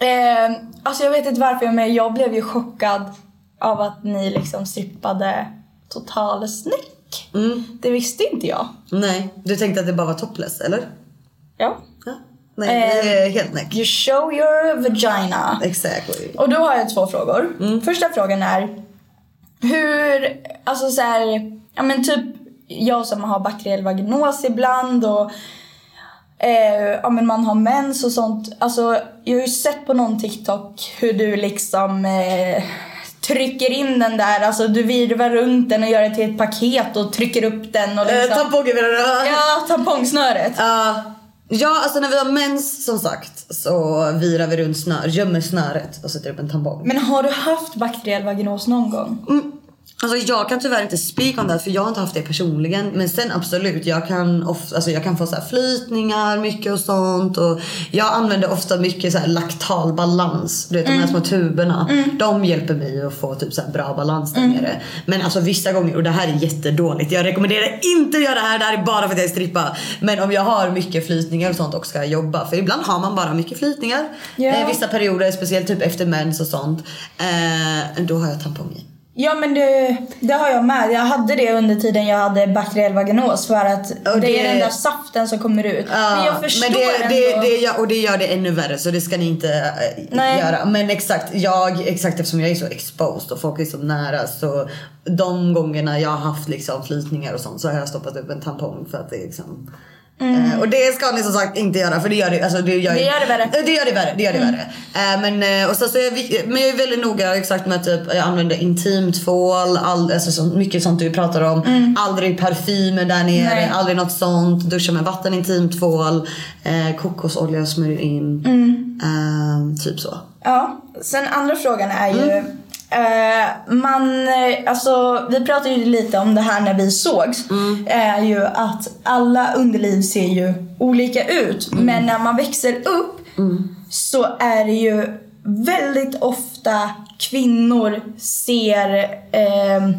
Eh, alltså jag vet inte varför men jag blev ju chockad av att ni liksom strippade total snäck. Det visste inte jag. Nej, du tänkte att det bara var topless eller? Ja. Nej, är helt näck. You show your vagina. Exactly. Och då har jag två frågor. Första frågan är hur, alltså så här, ja men typ jag som har bakteriell vaginos ibland och eh, ja men man har mens och sånt. Alltså jag har ju sett på någon TikTok hur du liksom eh, trycker in den där, alltså du virvar runt den och gör det till ett paket och trycker upp den och Eh, liksom... menar du? Ja, tampongsnöret. Ja, ja, alltså när vi har mens som sagt så virar vi runt snör, gömmer snöret och sätter upp en tampong. Men har du haft bakteriell vaginos någon gång? Alltså jag kan tyvärr inte speak on that för jag har inte haft det personligen. Men sen absolut, jag kan, ofta, alltså jag kan få så här flytningar mycket och sånt. Och jag använder ofta mycket så här laktal balans. Du vet de här små tuberna. De hjälper mig att få typ så bra balans där nere. Men alltså vissa gånger, och det här är jättedåligt. Jag rekommenderar inte att göra det här. Det här är bara för att jag är strippa. Men om jag har mycket flytningar och sånt och ska jobba. För ibland har man bara mycket flytningar. Ja. Eh, vissa perioder, speciellt typ efter mens och sånt. Eh, då har jag tampong i. Ja men det, det har jag med. Jag hade det under tiden jag hade bakteriell vaginos för att Och det, är det- den där saften som kommer ut. Ja, men jag förstår men det, det, det gör, och det gör det ännu värre så det ska ni inte äh, Nej. göra. Men exakt, jag, exakt eftersom jag är så exposed och folk är så nära så de gångerna jag har haft liksom flytningar och sånt så har jag stoppat upp en tampong för att det är liksom Eh, och det ska ni som sagt inte göra för det gör det, alltså det gör, Mm. Det gör det värre. Mm. Det gör det värre. Det gör det värre. Eh, men, eh, och så, så är vik- men jag är väldigt noga exakt med att typ, jag använder intimtvål, all, alltså så, mycket sånt du pratar om. Aldrig parfymer där nere, Mm. Nej. aldrig något sånt. Duscha med vatten, intimtvål, eh, kokosolja smörjer in. Mm. Eh, typ så. Ja, sen andra frågan är ju Mm. eh, man, eh, alltså vi pratade ju lite om det här när vi sågs. Mm. Är ju att alla underliv ser ju olika ut. Mm. Men när man växer upp så är det ju väldigt ofta kvinnor ser eh,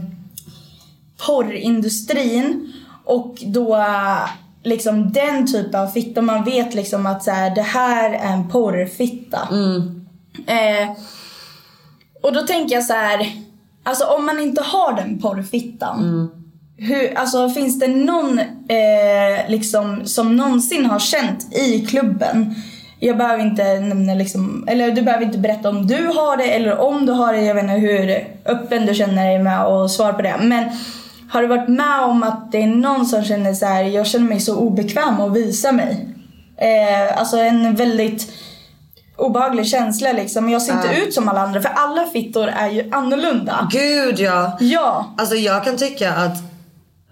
porrindustrin och då liksom den typen av fitta. Man vet liksom att så här, det här är en porrfitta. Eh, och då tänker jag så här, alltså om man inte har den porrfittan. Hur, alltså finns det någon eh, liksom som någonsin har känt i klubben? Jag behöver inte nämna liksom, eller du behöver inte berätta om du har det eller om du har det. Jag vet inte hur öppen du känner dig med och svara på det. Men har du varit med om att det är någon som känner så här, jag känner mig så obekväm att visa mig? Eh, alltså en väldigt obehaglig känsla liksom. Jag ser inte ut som alla andra för alla fittor är ju annorlunda. Gud ja. Ja. Alltså jag kan tycka att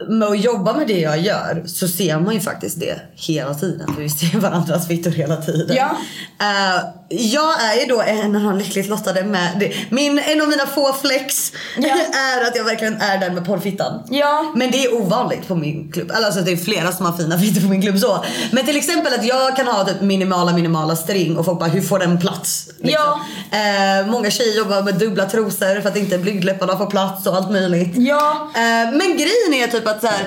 med att jobba med det jag gör så ser man ju faktiskt det hela tiden. För vi ser varandras fittor hela tiden. Ja. Eh, jag är ju då en av de lyckligt lottade med det. Min, en av mina få flex Ja. *laughs* är att jag verkligen är den med porrfittan. Ja. Men det är ovanligt på min klubb. Alltså det är flera som har fina fittor på min klubb så. Men till exempel att jag kan ha typ minimala minimala string och folk bara hur får den plats? Liksom. Eh, många tjejer jobbar med dubbla trosor för att inte blygdläpparna får plats och allt möjligt. Ja. Eh, men grejen är typ att så här.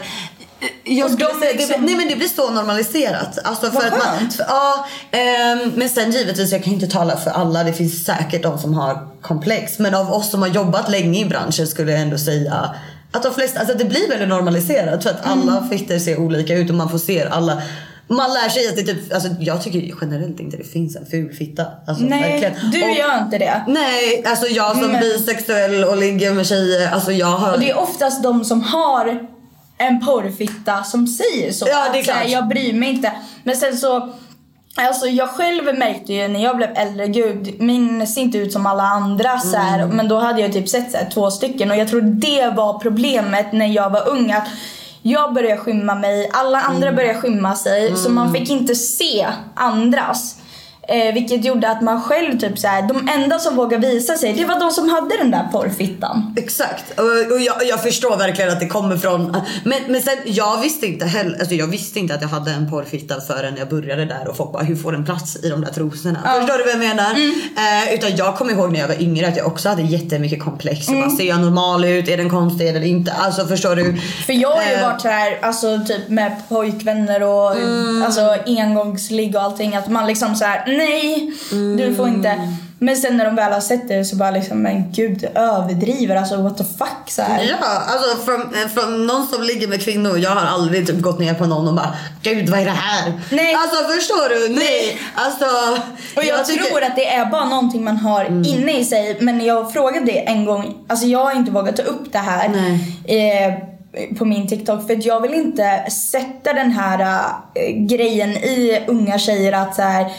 Jag skulle de säga, liksom- det, nej men det blir så normaliserat. Alltså för att man, för, ja, ehm, men sen givetvis, jag kan inte tala för alla. Det finns säkert de som har komplex. Men av oss som har jobbat länge i branschen skulle jag ändå säga att de flesta, alltså det blir väldigt normaliserat. För att Mm. alla fittor ser olika ut och man får se alla. Man lär sig att det typ, alltså jag tycker generellt inte det finns en ful fitta. Alltså, Nej, verkligen. du Och- gör inte det. Nej, alltså jag som Men- bisexuell och ligger med tjejer, alltså jag har... Och det är oftast de som har en porrfitta som säger så. Ja, det är Att så här, klart. Jag bryr mig inte. Men sen så Alltså jag själv märkte ju när jag blev äldre, gud min ser inte ut som alla andra så här, Mm. men då hade jag typ sett så här, två stycken och jag tror det var problemet när jag var ung att jag började skymma mig, alla andra Mm. började skymma sig så man fick inte se andras. Eh, vilket gjorde att man själv typ så här, de enda som vågade visa sig det var de som hade den där porrfittan. Exakt. Och, och jag, jag förstår verkligen att det kommer från... Men, men sen, jag visste inte heller, alltså jag visste inte att jag hade en porrfitta förrän jag började där och folk bara hur får den plats i de där trosorna? Förstår du vad jag menar? Eh, utan jag kommer ihåg när jag var yngre att jag också hade jättemycket komplex. Mm. Bara, ser jag normal ut? Är den konstig eller inte? Alltså förstår du? För jag har ju Eh, varit så här, alltså typ med pojkvänner och Mm. alltså engångsligg och allting att man liksom så nej du får inte. Men sen när de väl har sett det så bara liksom men gud du överdriver alltså what the fuck så här. Ja, alltså från, eh, från någon som ligger med kvinnor. Jag har aldrig typ gått ner på någon och bara Gud vad är det här? Nej. Alltså förstår du? Nej. Alltså. Och jag, tycker- Mm. tror att det är bara någonting man har inne i sig. Men jag frågade det en gång, alltså jag har inte vågat ta upp det här eh, på min TikTok. För att jag vill inte sätta den här eh, grejen i unga tjejer att så här,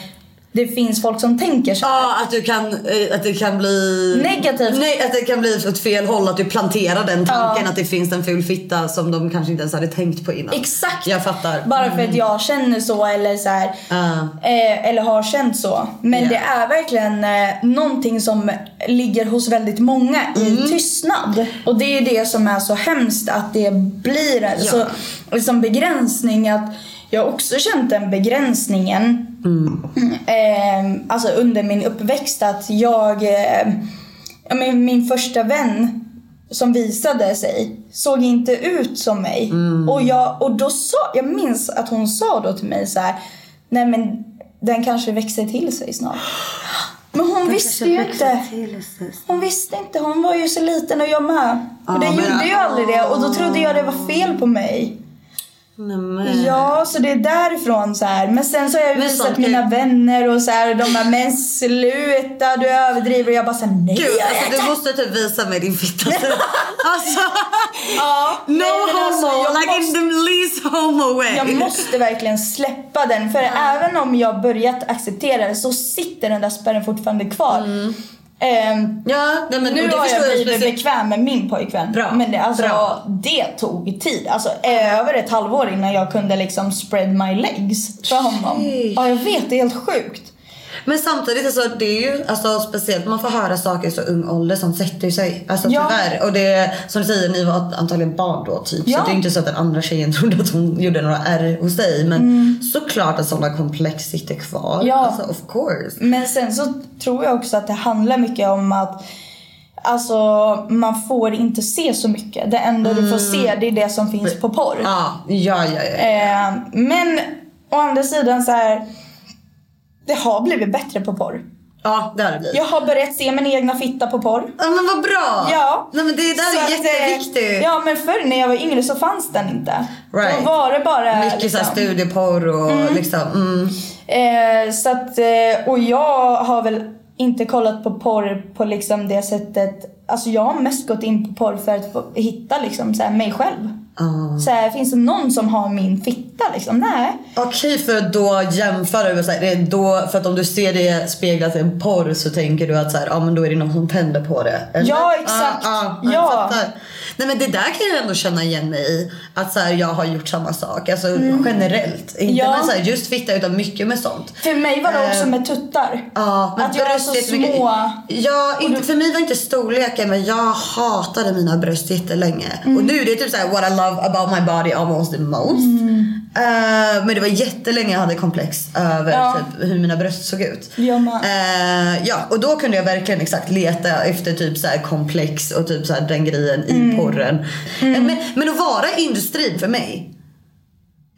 det finns folk som tänker så här. Ja, att, du kan, eh, att det kan bli... Negativt. Nej, att det kan bli åt fel håll. Att du planterar den tanken att det finns en ful fitta som de kanske inte ens hade tänkt på innan. Exakt. Jag fattar. Bara för att jag känner så eller så här, Ah. eh, eller har känt så. Men Ja. det är verkligen eh, någonting som ligger hos väldigt många i Mm. tystnad. Och det är det som är så hemskt att det blir en så, liksom begränsning. att jag har också känt den begränsningen eh, alltså under min uppväxt att jag, eh, min första vän som visade sig såg inte ut som mig. Och, jag, och då sa, jag minns att hon sa då till mig så här, nej men den kanske växer till sig snart. *gasps* Men hon visste ju inte. Hon visste inte, hon var ju så liten och jag med. Och den men- gjorde ju aldrig det och då trodde jag det var fel på mig. Nej, men- Ja, så det är därifrån så här. Men sen så har jag Men visat sånt mina vänner och så här, de bara men sluta du överdriver och jag bara såhär nej Gud, alltså, du måste typ visa mig din fitta. *laughs* alltså, Ja, no men homo, alltså, jag like in måste- the least homo way. Jag måste verkligen släppa den för även om jag börjat acceptera det så sitter den där spärren fortfarande kvar. Ehm, Ja, nej, men nu har jag blivit speciellt- bekväm med min pojkvän. Bra, Men det, alltså, bra. det tog tid. Alltså över ett halvår innan jag kunde liksom spread my legs för honom. Shit. Ja jag vet, det är helt sjukt. Men samtidigt, alltså, det är ju alltså, speciellt man får höra saker i så ung ålder som sätter sig. Alltså Ja. tyvärr. Och det som du säger, ni var antagligen barn då typ. Ja. Så det är inte så att den andra tjejen *laughs* trodde att hon gjorde några ärr hos dig. Men såklart att sådana komplex sitter kvar. Mm. Ja. Alltså of course. Men sen så tror jag också att det handlar mycket om att Alltså man får inte se så mycket. Det enda du får se det är det som finns på porr. Ja, ja, ja. ja. Eh, men å andra sidan så här. Det har blivit bättre på porr. Ja, det har det blivit. Jag har börjat se min egna fitta på porr. Ja, men vad bra! Ja. Nej, men det där Så är eh, jätteviktigt. Ja men förr när jag var yngre så fanns den inte. Right. Då var det bara Mycket liksom, studieporr och liksom. Mm. Eh, så att, eh, och jag har väl inte kollat på porr på liksom det sättet. Alltså jag har mest gått in på porr för att hitta liksom så mig själv. Ah. Så här, finns det någon som har min fitta liksom? Nej. Okej, för att då jämföra med så här, det är då, för att om du ser det speglat i en porr så tänker du att så här, ja men då är det någon som tänder på det. eller? Ja, exakt. Ah, ah, Ja. Nej men det där kan jag ändå känna igen mig i. Att så här, jag har gjort samma sak. Alltså generellt. Inte Mm. Ja. med så här, just fitta utan mycket med sånt. För mig var det också Eh, med tuttar. Ja, men att jag är så små. Ja, inte, för mig var inte storleken men jag hatade mina bröst jättelänge. Mm. Och nu är det typ såhär what I love about my body almost the most. Eh, men det var jättelänge jag hade komplex över Ja. typ, hur mina bröst såg ut. Eh, ja, och då kunde jag verkligen exakt leta efter typ så här komplex och typ så här den grejen Mm. i porren. Eh, Men, men att vara i industrin för mig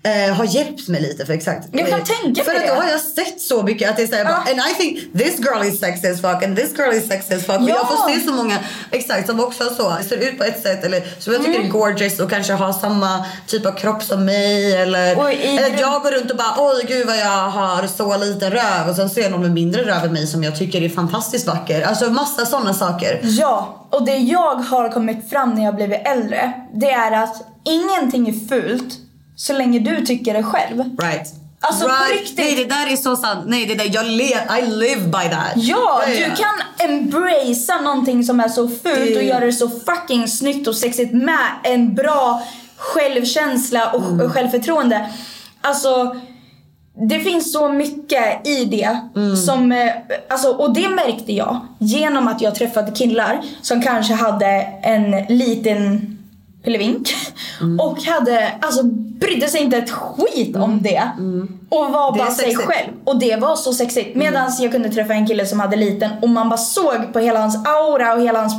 eh, har hjälpt mig lite för exakt. Jag kan eh, tänka För att då har jag sett så mycket att det är såhär bara, and I think this girl is sexy as fuck and this girl is sexy as fuck. Och Ja. jag får se så många exakt som också så ser ut på ett sätt eller som jag tycker Mm. är gorgeous och kanske har samma typ av kropp som mig eller, eller att jag går runt och bara oj gud vad jag har så liten röv och sen ser jag någon med mindre röv än mig som jag tycker är fantastiskt vacker. Alltså massa sådana saker. Ja, och det jag har kommit fram när jag blivit äldre, det är att ingenting är fult så länge du tycker det själv. Right. Alltså, på right. riktigt. Nej det där är så sant. Nej det där, jag lever, I live by that. Ja, du kan embracea någonting som är så fult och göra det så fucking snyggt och sexigt med en bra självkänsla och Mm. självförtroende. Alltså, det finns så mycket i det Mm. som, eh, alltså, och det märkte jag genom att jag träffade killar som kanske hade en liten pillevink Mm. och hade, alltså brydde sig inte ett skit om det och var Mm. Det bara sig själv. Och det var så sexigt. Medan jag kunde träffa en kille som hade liten och man bara såg på hela hans aura och hela hans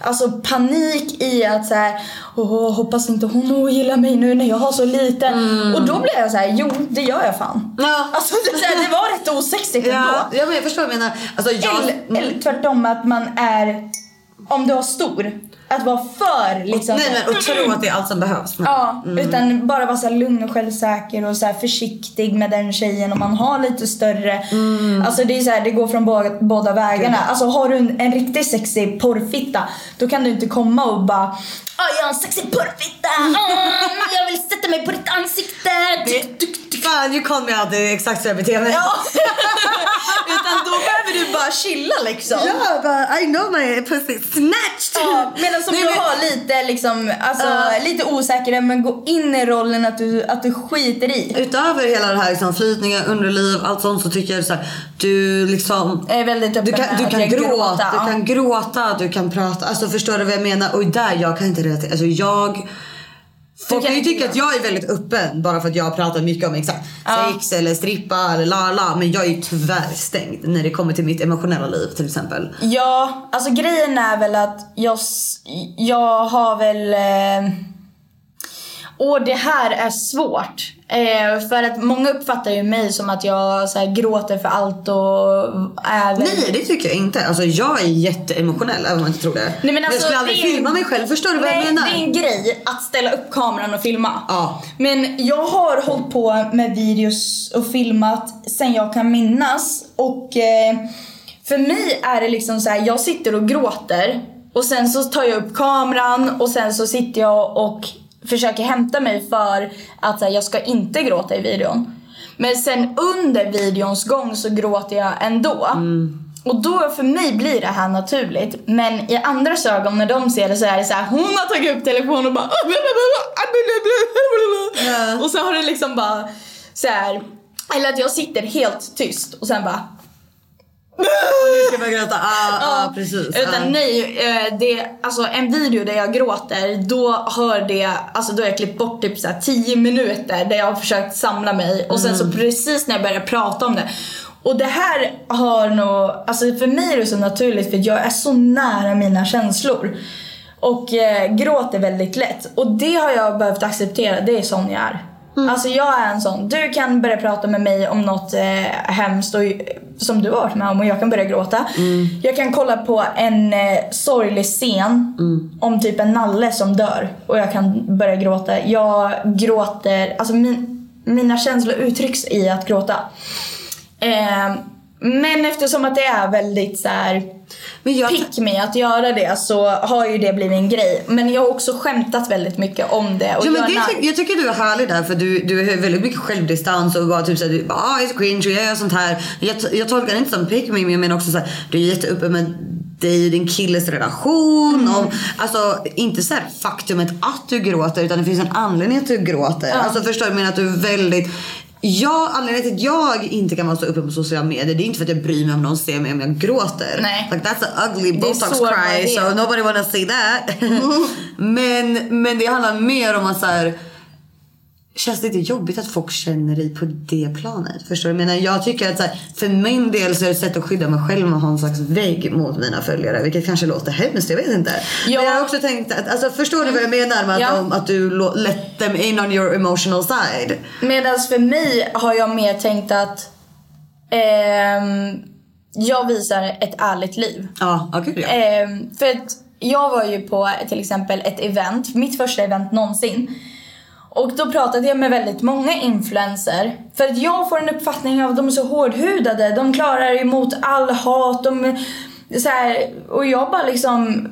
alltså, panik i att så här, Åh, hoppas inte hon ogillar mig nu när jag har så liten. Och då blev jag så här, jo det gör jag fan. Ja. Alltså det, här, det var rätt osexigt *laughs* Ja, ändå. ja men jag förstår vad du menar. Alltså, jag, Eller, eller tvärtom att man är, om du har stor, att vara för liksom. Nej men och tro att det är allt som behövs. Ja, utan bara vara så lugn och självsäker och så försiktig med den tjejen om man har lite större. Alltså det är så här, det går från båda, båda vägarna. Alltså har du en, en riktigt sexig porrfitta då kan du inte komma och bara jag har en sexig porrfitta! Ah, *laughs* jag vill sätta mig på ditt ansikte! Det, Fan, you call me out. Det är exakt så jag beter mig. Ja. *laughs* Utan då behöver du bara chilla liksom. Ja, bara, I know my pussy snatched. Ja, medan som Nej, du men- har lite liksom, alltså lite osäker men gå in i rollen att du, att du skiter i. Utöver hela det här liksom, flytningar, underliv, allt sånt så tycker jag så här, du liksom Jag är väldigt öppen du kan, du kan gråta, gråta, du kan gråta, du kan prata. Alltså förstår du vad jag menar? Och där jag kan inte relatera. Alltså jag Folk kan ju tycka att jag är väldigt öppen bara för att jag pratar mycket om exakt Ja. sex eller strippa eller la la. Men jag är ju tvärstängd när det kommer till mitt emotionella liv till exempel. Ja, alltså grejen är väl att jag, jag har väl... Eh, och det här är svårt. Eh, för att många uppfattar ju mig som att jag så här, gråter för allt och är. Nej det tycker jag inte. Alltså jag är jätteemotionell även om man inte tror det. Nej, men alltså, jag skulle aldrig en- filma mig själv, förstår du vad Nej, jag menar? det är en grej att ställa upp kameran och filma. Ja. Men jag har hållit på med videos och filmat sen jag kan minnas. Och eh, för mig är det liksom så här, jag sitter och gråter och sen så tar jag upp kameran och sen så sitter jag och försöker hämta mig för att här, jag ska inte gråta i videon. Men sen under videons gång så gråter jag ändå. Och då för mig blir det här naturligt. Men i andras ögon när de ser det så är det så här, hon har tagit upp telefonen och bara och så har det liksom bara så här, eller att jag sitter helt tyst och sen bara Du ska börja gråta. Ah, ah, precis. Utan ah. nej, eh, det, alltså en video där jag gråter, då hör det, alltså då har jag klippt bort typ såhär 10 minuter där jag har försökt samla mig och sen så precis när jag börjar prata om det. Och det här har nog, alltså för mig är det så naturligt för jag är så nära mina känslor. Och eh, gråter väldigt lätt. Och det har jag behövt acceptera, det är sån jag är. Alltså jag är en sån, du kan börja prata med mig om något eh, hemskt och, som du har varit med om och jag kan börja gråta. Jag kan kolla på en eh, sorglig scen om typ en nalle som dör och jag kan börja gråta. Jag gråter, alltså min, mina känslor uttrycks i att gråta. Eh, men eftersom att det är väldigt så här jag, pick me att göra det så har ju det blivit en grej. Men jag har också skämtat väldigt mycket om det. Och Ja, men jag det, är ty- jag tycker du är härlig där för du, du har väldigt mycket självdistans och bara typ såhär, du bara ah, it's cringe och jag gör sånt här. Jag, jag tolkar det inte som pick me men jag menar också såhär, du är jätteöppen med dig och din killes relation. Och, alltså inte såhär faktumet att du gråter utan det finns en anledning att du gråter. Alltså förstår du? Menar att du är väldigt Ja, anledningen till att jag inte kan vara så uppe på sociala medier det är inte för att jag bryr mig om någon ser mig om jag gråter. Nej. Like that's an ugly botox cry so nobody wanna see that. *laughs* men, men det handlar mer om att så här. Känns det inte jobbigt att folk känner dig på det planet? Förstår du? Menar, jag tycker att här, för min del så är det ett sätt att skydda mig själv att ha en slags vägg mot mina följare. Vilket kanske låter hemskt, jag vet inte. Ja. Men jag har också tänkt att, alltså förstår du vad jag menar med att, Ja. att du let them in on your emotional side? Medan för mig har jag mer tänkt att ehm, jag visar ett ärligt liv. Ja, gud ja. Ehm, för att jag var ju på till exempel ett event, mitt första event någonsin. Och då pratade jag med väldigt många influencer. För att jag får en uppfattning av att de är så hårdhudade, de klarar emot all hat, de så här, och jag bara liksom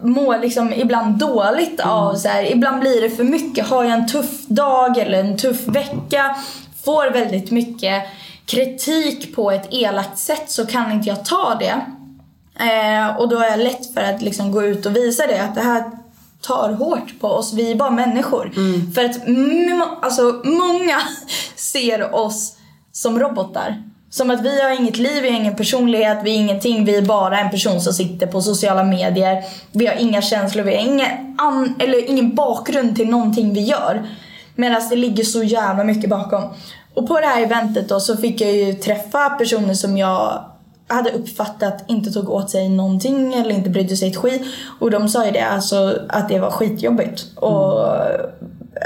mår liksom ibland dåligt av så här, ibland blir det för mycket. Har jag en tuff dag eller en tuff vecka, får väldigt mycket kritik på ett elakt sätt så kan inte jag ta det. Eh, och då är jag lätt för att liksom gå ut och visa det, att det här tar hårt på oss, vi är bara människor. För att alltså, många *laughs* ser oss som robotar. Som att vi har inget liv, vi har ingen personlighet, vi är ingenting, vi är bara en person som sitter på sociala medier. Vi har inga känslor, vi har ingen, an- eller ingen bakgrund till någonting vi gör. Medan det ligger så jävla mycket bakom. Och på det här eventet då så fick jag ju träffa personer som jag hade uppfattat inte tog åt sig någonting eller inte brydde sig ett skit. Och de sa ju det, alltså att det var skitjobbigt. Och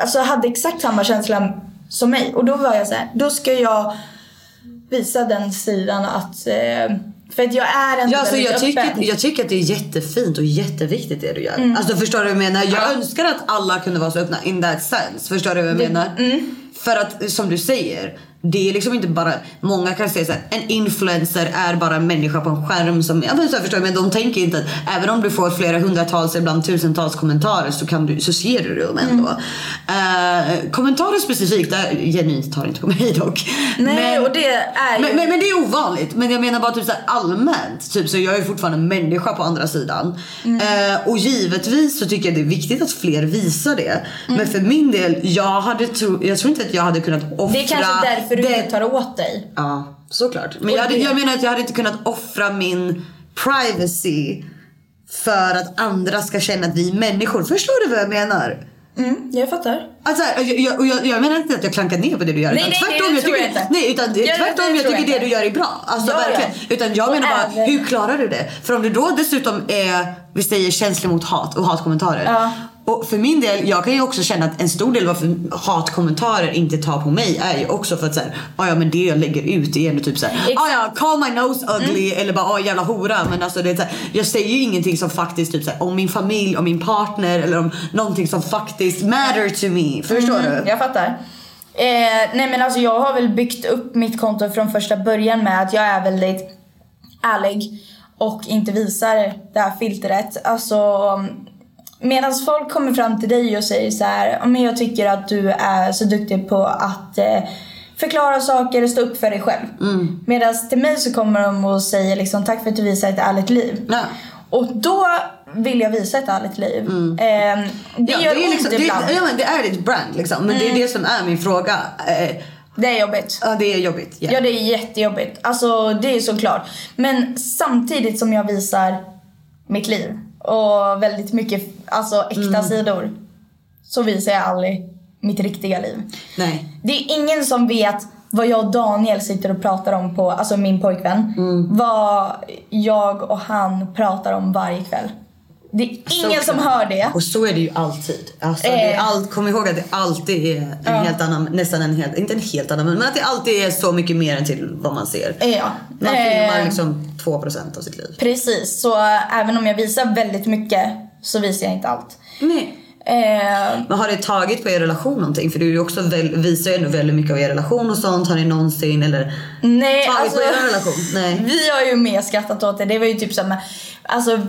alltså hade exakt samma känsla som mig. Och då var jag så här, då ska jag visa den sidan att eh, för att jag är ändå Ja, alltså jag, tycker, jag tycker att det är jättefint och jätteviktigt det du gör. Alltså förstår du vad jag menar? Jag önskar att alla kunde vara så öppna in that sense. Förstår du vad jag menar? För att som du säger, det är liksom inte bara, många kan säga såhär, en influencer är bara en människa på en skärm som, ja men så förstår jag, men de tänker inte att även om du får flera hundratals, ibland tusentals kommentarer så, kan du, så ser du dem ändå. Eh, kommentarer specifikt, där genuint tar inte på mig dock. Nej, och det är ju- men, men, men det är ovanligt. Men jag menar bara typ så allmänt. Typ så jag är fortfarande en människa på andra sidan. Mm. Eh, och givetvis så tycker jag det är viktigt att fler visar det. Mm. Men för min del, jag hade tro, jag tror inte att jag hade kunnat offra Det du det- inte tar åt dig. Ja, såklart. Men jag, hade, jag menar att jag hade inte kunnat offra min privacy för att andra ska känna att vi är människor. Förstår du vad jag menar? Mm, jag fattar. Alltså, jag, jag, jag, jag menar inte att jag klankar ner på det du gör. Nej, utan nej, tvärtom, det jag tror tycker, jag inte. Nej, utan det- Ja, tvärtom, jag tycker du gör är bra. Alltså Ja, ja. verkligen. Utan jag Och menar bara, även- hur klarar du det? För om du då dessutom är, vi säger känslig mot hat och hatkommentarer. Ja. Och för min del, jag kan ju också känna att en stor del varför hatkommentarer inte tar på mig är ju också för att såhär, "Ah, ja men det jag lägger ut är ändå typ såhär, ah, ja call my nose ugly eller bara ah jävla hora. Men alltså det är så här, jag säger ju ingenting som faktiskt typ såhär, om min familj, om min partner eller om någonting som faktiskt matter to me. Förstår du? Jag fattar. Eh, nej men alltså jag har väl byggt upp mitt konto från första början med att jag är väldigt ärlig och inte visar det här filtret. Alltså medan folk kommer fram till dig och säger så här, "Ja, men jag tycker att du är så duktig på att eh, förklara saker och stå upp för dig själv. Mm. Medan till mig så kommer de och säger liksom tack för att du visar ett ärligt liv. Ja. Och då vill jag visa ett ärligt liv. Eh, det Mm. Ja, gör det, är liksom, det, ibland. ja, men det är ditt brand liksom. Men det är det som är min fråga. Eh, det är jobbigt. ja, det är jobbigt. ja. Ja, det är jättejobbigt. Alltså, det är såklart. Men samtidigt som jag visar mitt liv och väldigt mycket alltså, äkta Mm. sidor så visar jag aldrig mitt riktiga liv. Nej. Det är ingen som vet vad jag och Daniel sitter och pratar om på, alltså min pojkvän. Mm. Vad jag och han pratar om varje kväll. Det är ingen som Såklart. hör det. Och så är det ju alltid. Alltså, det är Eh. allt, kom ihåg att det alltid är en helt annan, nästan en helt, inte en helt annan men att det alltid är så mycket mer än till vad man ser. Ja. Man Eh, filmar liksom 2% av sitt liv. Precis, så äh, även om jag visar väldigt mycket så visar jag inte allt. Nej. Eh, Men har det tagit på er relation någonting? För du också väl, visar ju ändå väldigt mycket av er relation och sånt. Har ni någonsin eller nej, tagit alltså, på er relation? Nej. Vi har ju mer skrattat åt det. Det var ju typ som, alltså,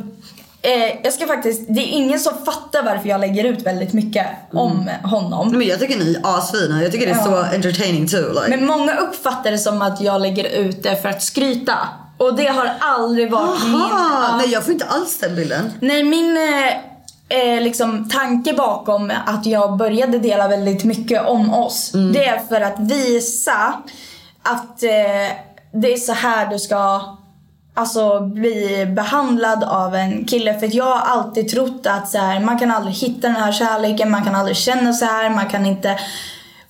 eh, jag ska faktiskt, det är ingen som fattar varför jag lägger ut väldigt mycket om honom. Men jag tycker ni är asfina. Jag tycker det är så entertaining too. Like. Men många uppfattar det som att jag lägger ut det för att skryta. Och det har aldrig varit min... Aha, ja. nej jag får inte alls den bilden. Nej, min eh, eh, liksom, tanke bakom att jag började dela väldigt mycket om oss, det är för att visa att eh, det är så här du ska alltså, bli behandlad av en kille. För att jag har alltid trott att så här, man kan aldrig hitta den här kärleken, man kan aldrig känna så här, man kan inte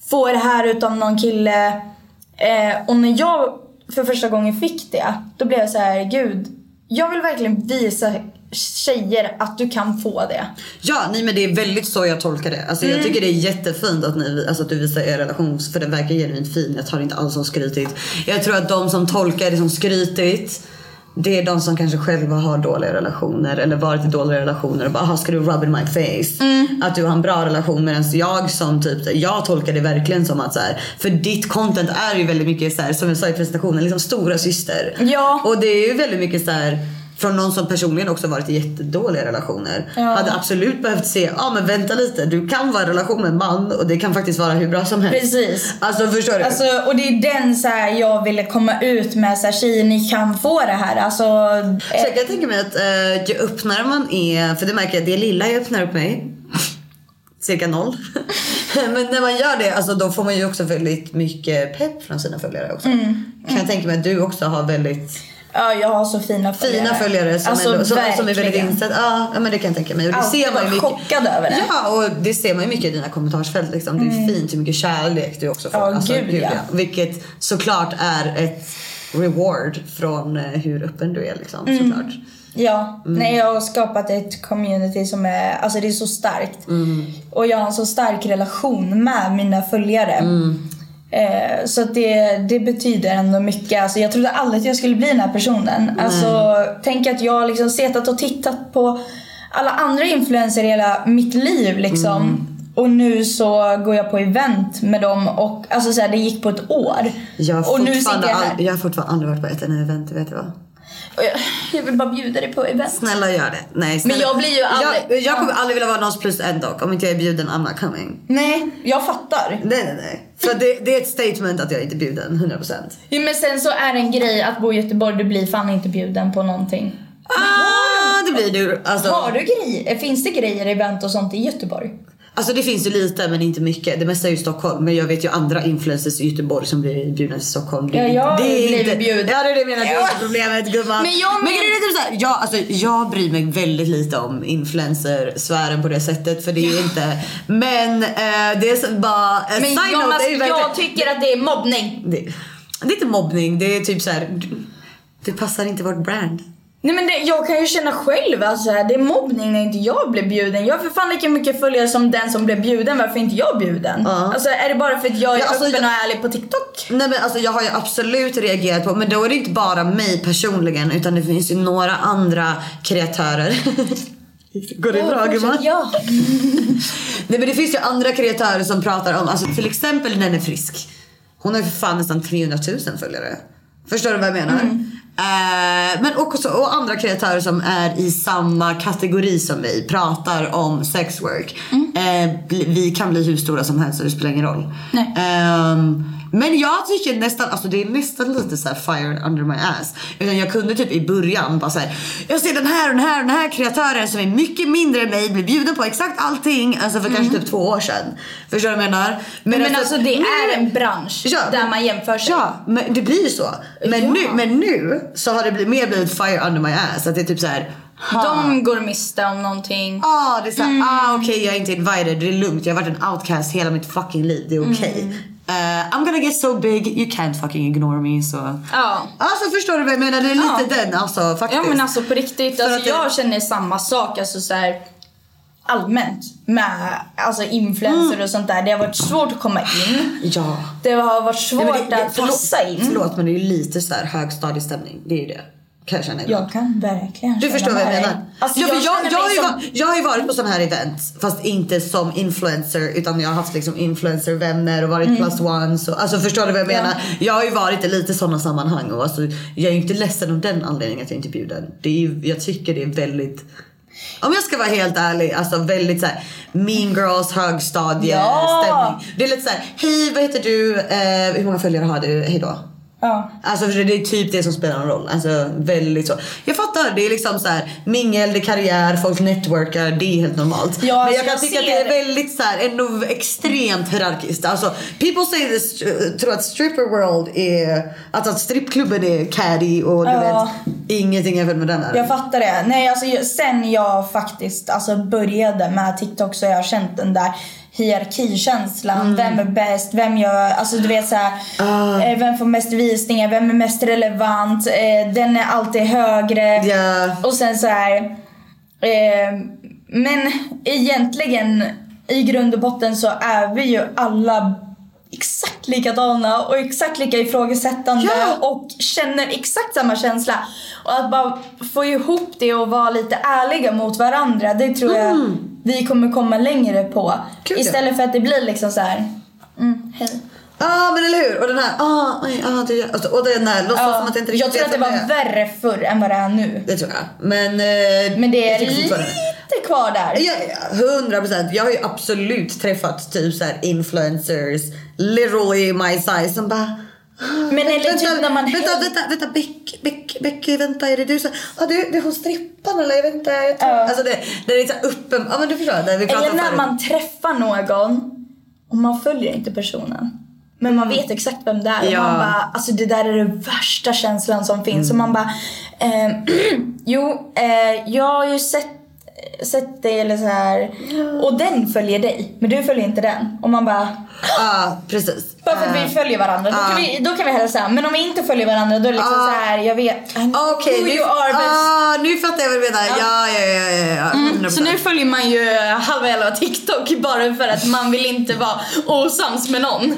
få det här utav någon kille. Eh, och när jag för första gången fick det, då blev jag så här, gud, jag vill verkligen visa tjejer att du kan få det. Ja, nej men det är väldigt så jag tolkar det. Alltså Mm. jag tycker det är jättefint att, ni, alltså att du visar er relation för den verkar genuint fin. Jag tar inte alls som skrytigt. Jag tror att de som tolkar det som skrytigt det är de som kanske själva har dåliga relationer eller varit i dåliga relationer och bara "Aha, ska du rub in my face? Mm. Att du har en bra relation medan jag som typ, jag tolkar det verkligen som att så här, för ditt content är ju väldigt mycket så här, som jag sa i presentationen, liksom stora syster. Ja. Och det är ju väldigt mycket så här från någon som personligen också varit i jättedåliga relationer. Ja. Hade absolut behövt se, ja ah, men vänta lite, du kan vara i relation med en man och det kan faktiskt vara hur bra som helst. Precis. Alltså förstår du? Alltså, och det är den så här, jag ville komma ut med, så här, tjejer ni kan få det här. Alltså, Så eh, jag kan tänka mig att eh, ju öppnare man är, för det märker jag, det lilla jag öppnar upp mig, *laughs* cirka noll. *laughs* Men när man gör det, alltså, då får man ju också väldigt mycket pepp från sina följare också. Mm. Kan jag tänka mig att du också har väldigt ja, jag har så fina följare. fina följare som, alltså, ändå, som, som är väldigt insatta. Ja, ja, men det kan jag tänka mig. Och det Alltid ser man mycket. chockad över det. Ja, och det ser man ju mycket i dina kommentarsfält. Liksom. Det är fint hur mycket kärlek du också får. Alltså, Ja, gud, ja. Vilket såklart är ett reward från eh, hur öppen du är. Liksom, Mm. såklart. Ja, nej jag har skapat ett community som är, alltså det är så starkt. Mm. Och jag har en så stark relation med mina följare. Mm. Eh, så det, det betyder ändå mycket. Alltså jag trodde aldrig att jag skulle bli den här personen. Alltså tänk att jag har liksom setat och tittat på alla andra influenser i hela mitt liv liksom. och nu så går jag på event med dem och alltså så här, det gick på ett år. Jag har, och nu sitter jag här. jag har fortfarande aldrig varit på ett enda event, vet du vad? Jag, vill bara bjuda dig på event. Snälla gör det. Nej, snälla. jag blir ju aldrig- Jag, jag kommer aldrig vilja vara någons plus en dock. Om inte jag är bjuden, I'm not coming. Nej, jag fattar. Nej, nej, nej. För det, det är ett statement att jag inte är bjuden, 100%. Jo, men sen så är det en grej att bo i Göteborg, du blir fan inte bjuden på någonting. Ah, det blir du. Alltså, Har du grejer? Finns det grejer, event och sånt i Göteborg? Alltså det finns ju lite men inte mycket. Det mesta är ju Stockholm. Men jag vet ju andra influencers i Göteborg som blir bjudna till Stockholm. Det, Ja, jag det är inte, bjuden. Ja det är det jag menar, det är inte problemet gumman. Men jag men- grejen är typ såhär, jag, alltså, jag bryr mig väldigt lite om influencer-sfären på det sättet. För det är inte, men eh, det är bara, en Men jag, note, alltså, ju jag tycker att det är mobbning. det, det är inte mobbning, det är typ så här. Det passar inte vårt brand. Nej men det, jag kan ju känna själv att så här, det är mobbning när inte jag blir bjuden. Jag har för fan lika mycket följare som den som blev bjuden. Varför är inte jag bjuden? Ja. Alltså är det bara för att jag är Ja, alltså, öppen jag- och ärlig på TikTok? Nej men alltså jag har ju absolut reagerat på, men då är det inte bara mig personligen utan det finns ju några andra kreatörer. *laughs* Går det bra gumman? Ja. *laughs* Nej men det finns ju andra kreatörer som pratar om, alltså till exempel Nenne Frisk. Hon har ju för fan nästan 300 000 följare. Förstår du vad jag menar? Eh, men också och andra kreatörer som är i samma kategori som vi pratar om sexwork. Eh, bli- vi kan bli hur stora som helst och det spelar ingen roll. Nej. Ehm, men jag tycker nästan, alltså det är nästan lite så fire under my ass. Utan jag kunde typ i början bara såhär, jag ser den här och den här och den här kreatören som är mycket mindre än mig blir bjuden på exakt allting. Alltså för kanske typ två år sedan. Förstår du vad jag menar? Men, efter- alltså det nu- är en bransch Ja, där men- man jämför sig. Ja, men det blir ju så. Men, Ja. nu, men nu så har det blivit, mer blivit fire under my ass. Att det är typ så här. ha. De går miste om någonting. Ah, det är såhär, Mm. ah okej jag är inte invited, det är lugnt. Jag har varit en outcast hela mitt fucking liv, det är okej. Mm. Eh, I'm gonna get so big, you can't fucking ignore me. Så. Ja. Alltså förstår du vad jag menar? Det är lite den alltså faktiskt. Ja men alltså på riktigt, alltså, att det- jag känner samma sak alltså så här, allmänt med alltså influencer Mm. och sånt där. Det har varit svårt att komma in. Ja. Det har varit svårt men det- det- att passa in. Förlåt men det är ju lite så här högstadiestämning, det är ju det. Kan jag känna ibland. Jag kan verkligen Du förstår vad jag menar? Alltså, ja, jag, jag, jag, har ju som... jag har ju varit på sådana här events fast inte som influencer utan jag har haft liksom influencervänner och varit plus ones. Och, alltså förstår du vad jag Mm. Ja. menar? Jag har ju varit i lite sådana sammanhang och alltså, jag är ju inte ledsen av den anledningen att jag inte är bjuden. Det är ju, jag tycker det är väldigt om jag ska vara helt ärlig, alltså väldigt såhär mean girls högstadiestämning. Det är lite såhär, hej vad heter du, eh, hur många följare har du, hej då. Ja. Alltså för det är typ det som spelar någon roll. Alltså väldigt så. Jag fattar, det är liksom så här mingel, det är karriär, folk networkar, det är helt normalt. Ja, Men alltså, jag kan jag tycka att det är väldigt så här, ändå extremt hierarkiskt. Alltså people say this, uh, tror att stripper world är, alltså att strippklubben är caddy och du Ja. vet, ingenting jämfört med den här. Jag fattar det. Nej, alltså, sen jag faktiskt alltså, började med TikTok så har jag känt den där hierarkikänslan. Mm. Vem är bäst? Vem gör... Alltså du vet såhär... Ah. Eh, vem får mest visningar? Vem är mest relevant? Eh, den är alltid högre. Ja. Och sen så här. Eh, men egentligen i grund och botten så är vi ju alla exakt likadana och exakt lika ifrågasättande Ja. och känner exakt samma känsla. Och att bara få ihop det och vara lite ärliga mot varandra, det tror jag vi kommer komma längre på. Mm. Gud, ja. Istället för att det blir liksom så här. Mm, hej. Ja ah, men eller hur? Och den här, ah, oj, ah, det, alltså, och den här, låtsas Ja, som att jag inte riktigt jag tror att det var är. värre förr än vad det är nu. Det tror jag. Men, eh, Men det är lite fortfarande- kvar där. Hundra procent. Jag har ju absolut träffat typ så här influencers, literally my size som bara Men eller vänta, typ när man vänta, vänta, vänta, Beck, Beck, Becky, vänta, är det du som, ah, du, är hon strippan eller inte. Jag tror, Ja. Alltså det, det är liksom uppen, ja men du förstår, det vi Eller när förut. man träffar någon och man följer inte personen. Men man vet exakt vem det är. Och Ja. man bara, alltså det där är den värsta känslan som finns. Och man bara, ehm, *clears throat* jo, eh, jag har ju sett, sett dig eller så här. Och den följer dig, men du följer inte den. Och man bara, Ja, precis. bara för att vi Eh, följer varandra, då, kan vi, då kan vi hälsa. Men om vi inte följer varandra då är det liksom Ah. så här, jag vet, Okej, who nu, you are but ah, nu fattar jag vad du menar. Ja, ja, ja, ja, ja. 100%. Mm, Så nu följer man ju halva jävla TikTok bara för att man vill inte vara osams med någon.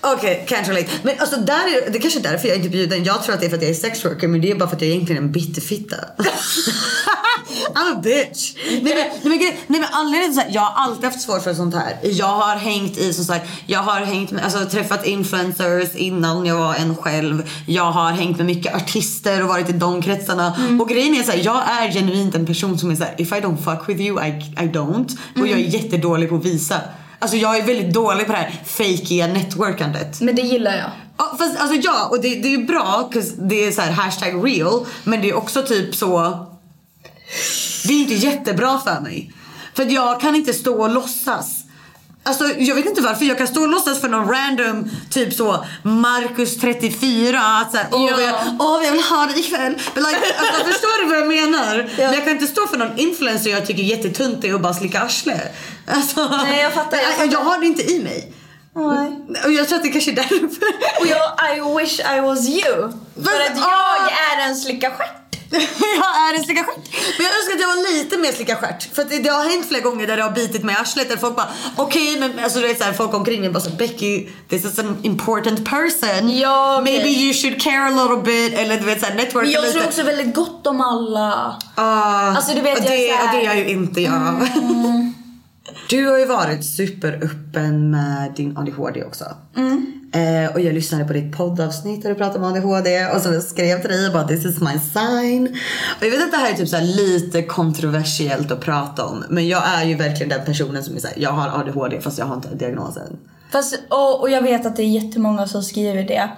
Okej, can't relate. Men alltså där är, det kanske är därför jag inte är bjuden. Jag tror att det är för att jag är sexworker men det är bara för att jag egentligen är en bitterfitta. *laughs* I'm a bitch. Nej men, nej, men, nej, men anledningen till att jag har alltid haft svårt för sånt här. Jag har hängt i som sagt, jag har hängt med, alltså träffat influencers innan jag var en själv. Jag har hängt med mycket artister och varit i de kretsarna. Och grejen är så här, jag är genuint en person som är så här: if I don't fuck with you I, I don't. Och jag är jättedålig på att visa. Alltså jag är väldigt dålig på det här fejkiga networkandet. Men det gillar jag. Ja, fast alltså ja, och det, det är bra det är så här hashtag real. Men det är också typ så... Det är inte jättebra för mig. För jag kan inte stå och låtsas. Alltså jag vet inte varför, jag kan stå och låtsas för någon random typ så Marcus 34 att såhär åh, Ja. jag, åh jag vill ha det ikväll. But like, alltså, *laughs* förstår du vad jag menar? Men jag kan inte stå för någon influencer jag tycker är jättetunt och bara slicka arsle. Alltså, Nej, jag fattar, jag *laughs* fattar. jag har det inte i mig. Nej. Och jag tror att det kanske är därför. Och jag, I wish I was you. För att jag är en slicka stjärt. *laughs* jag är en slicka stjärt. Men jag önskar att jag var lite mer slicka stjärt. För att det, det har hänt flera gånger där det har bitit mig i arslet. Där folk bara okej men alltså du vet såhär folk omkring mig bara så Becky this is an important person. Ja, okej. Maybe you should care a little bit. Eller du vet såhär network Men jag lite. tror också väldigt gott om alla. Ah, Alltså, du vet, och jag det, är så här- och det är ju inte jag. *laughs* Du har ju varit superöppen med din ADHD också. Eh, och jag lyssnade på ditt poddavsnitt där du pratade om ADHD och så skrev till dig och bara this is my sign. Och jag vet att det här är typ så lite kontroversiellt att prata om. Men jag är ju verkligen den personen som är såhär, jag har ADHD fast jag har inte diagnosen. Fast, och, och jag vet att det är jättemånga som skriver det.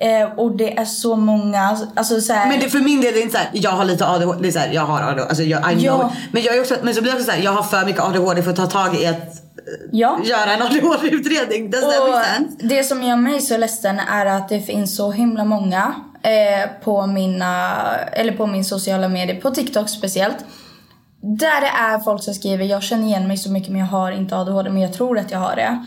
Eh, och det är så många, alltså så här, Men det, för min del är det inte såhär, jag har lite ADHD, det är såhär, jag har ADHD, alltså jag, I know. Ja. Men jag är också, men så blir det också såhär, jag har för mycket ADHD för att ta tag i att ja. göra en ADHD-utredning. Det som gör mig så ledsen är att det finns så himla många eh, på mina, eller på min sociala medier, på TikTok speciellt. Där det är folk som skriver jag känner igen mig så mycket men jag har inte ADHD men jag tror att jag har det.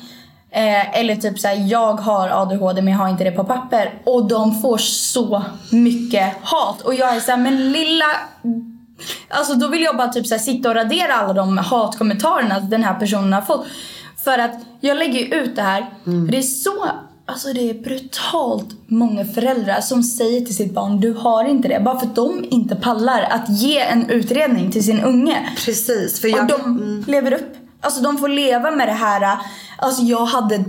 Eh, eller typ såhär, jag har ADHD men jag har inte det på papper. Och de får så mycket hat. Och jag är såhär, men lilla Alltså då vill jag bara typ så här sitta och radera alla de hatkommentarerna den här personen har fått. För att jag lägger ut det här. Mm. För det är så, alltså det är brutalt många föräldrar som säger till sitt barn du har inte det. Bara för att de inte pallar att ge en utredning till sin unge. Precis, för Och jag... de lever upp. Alltså de får leva med det här. Alltså jag hade,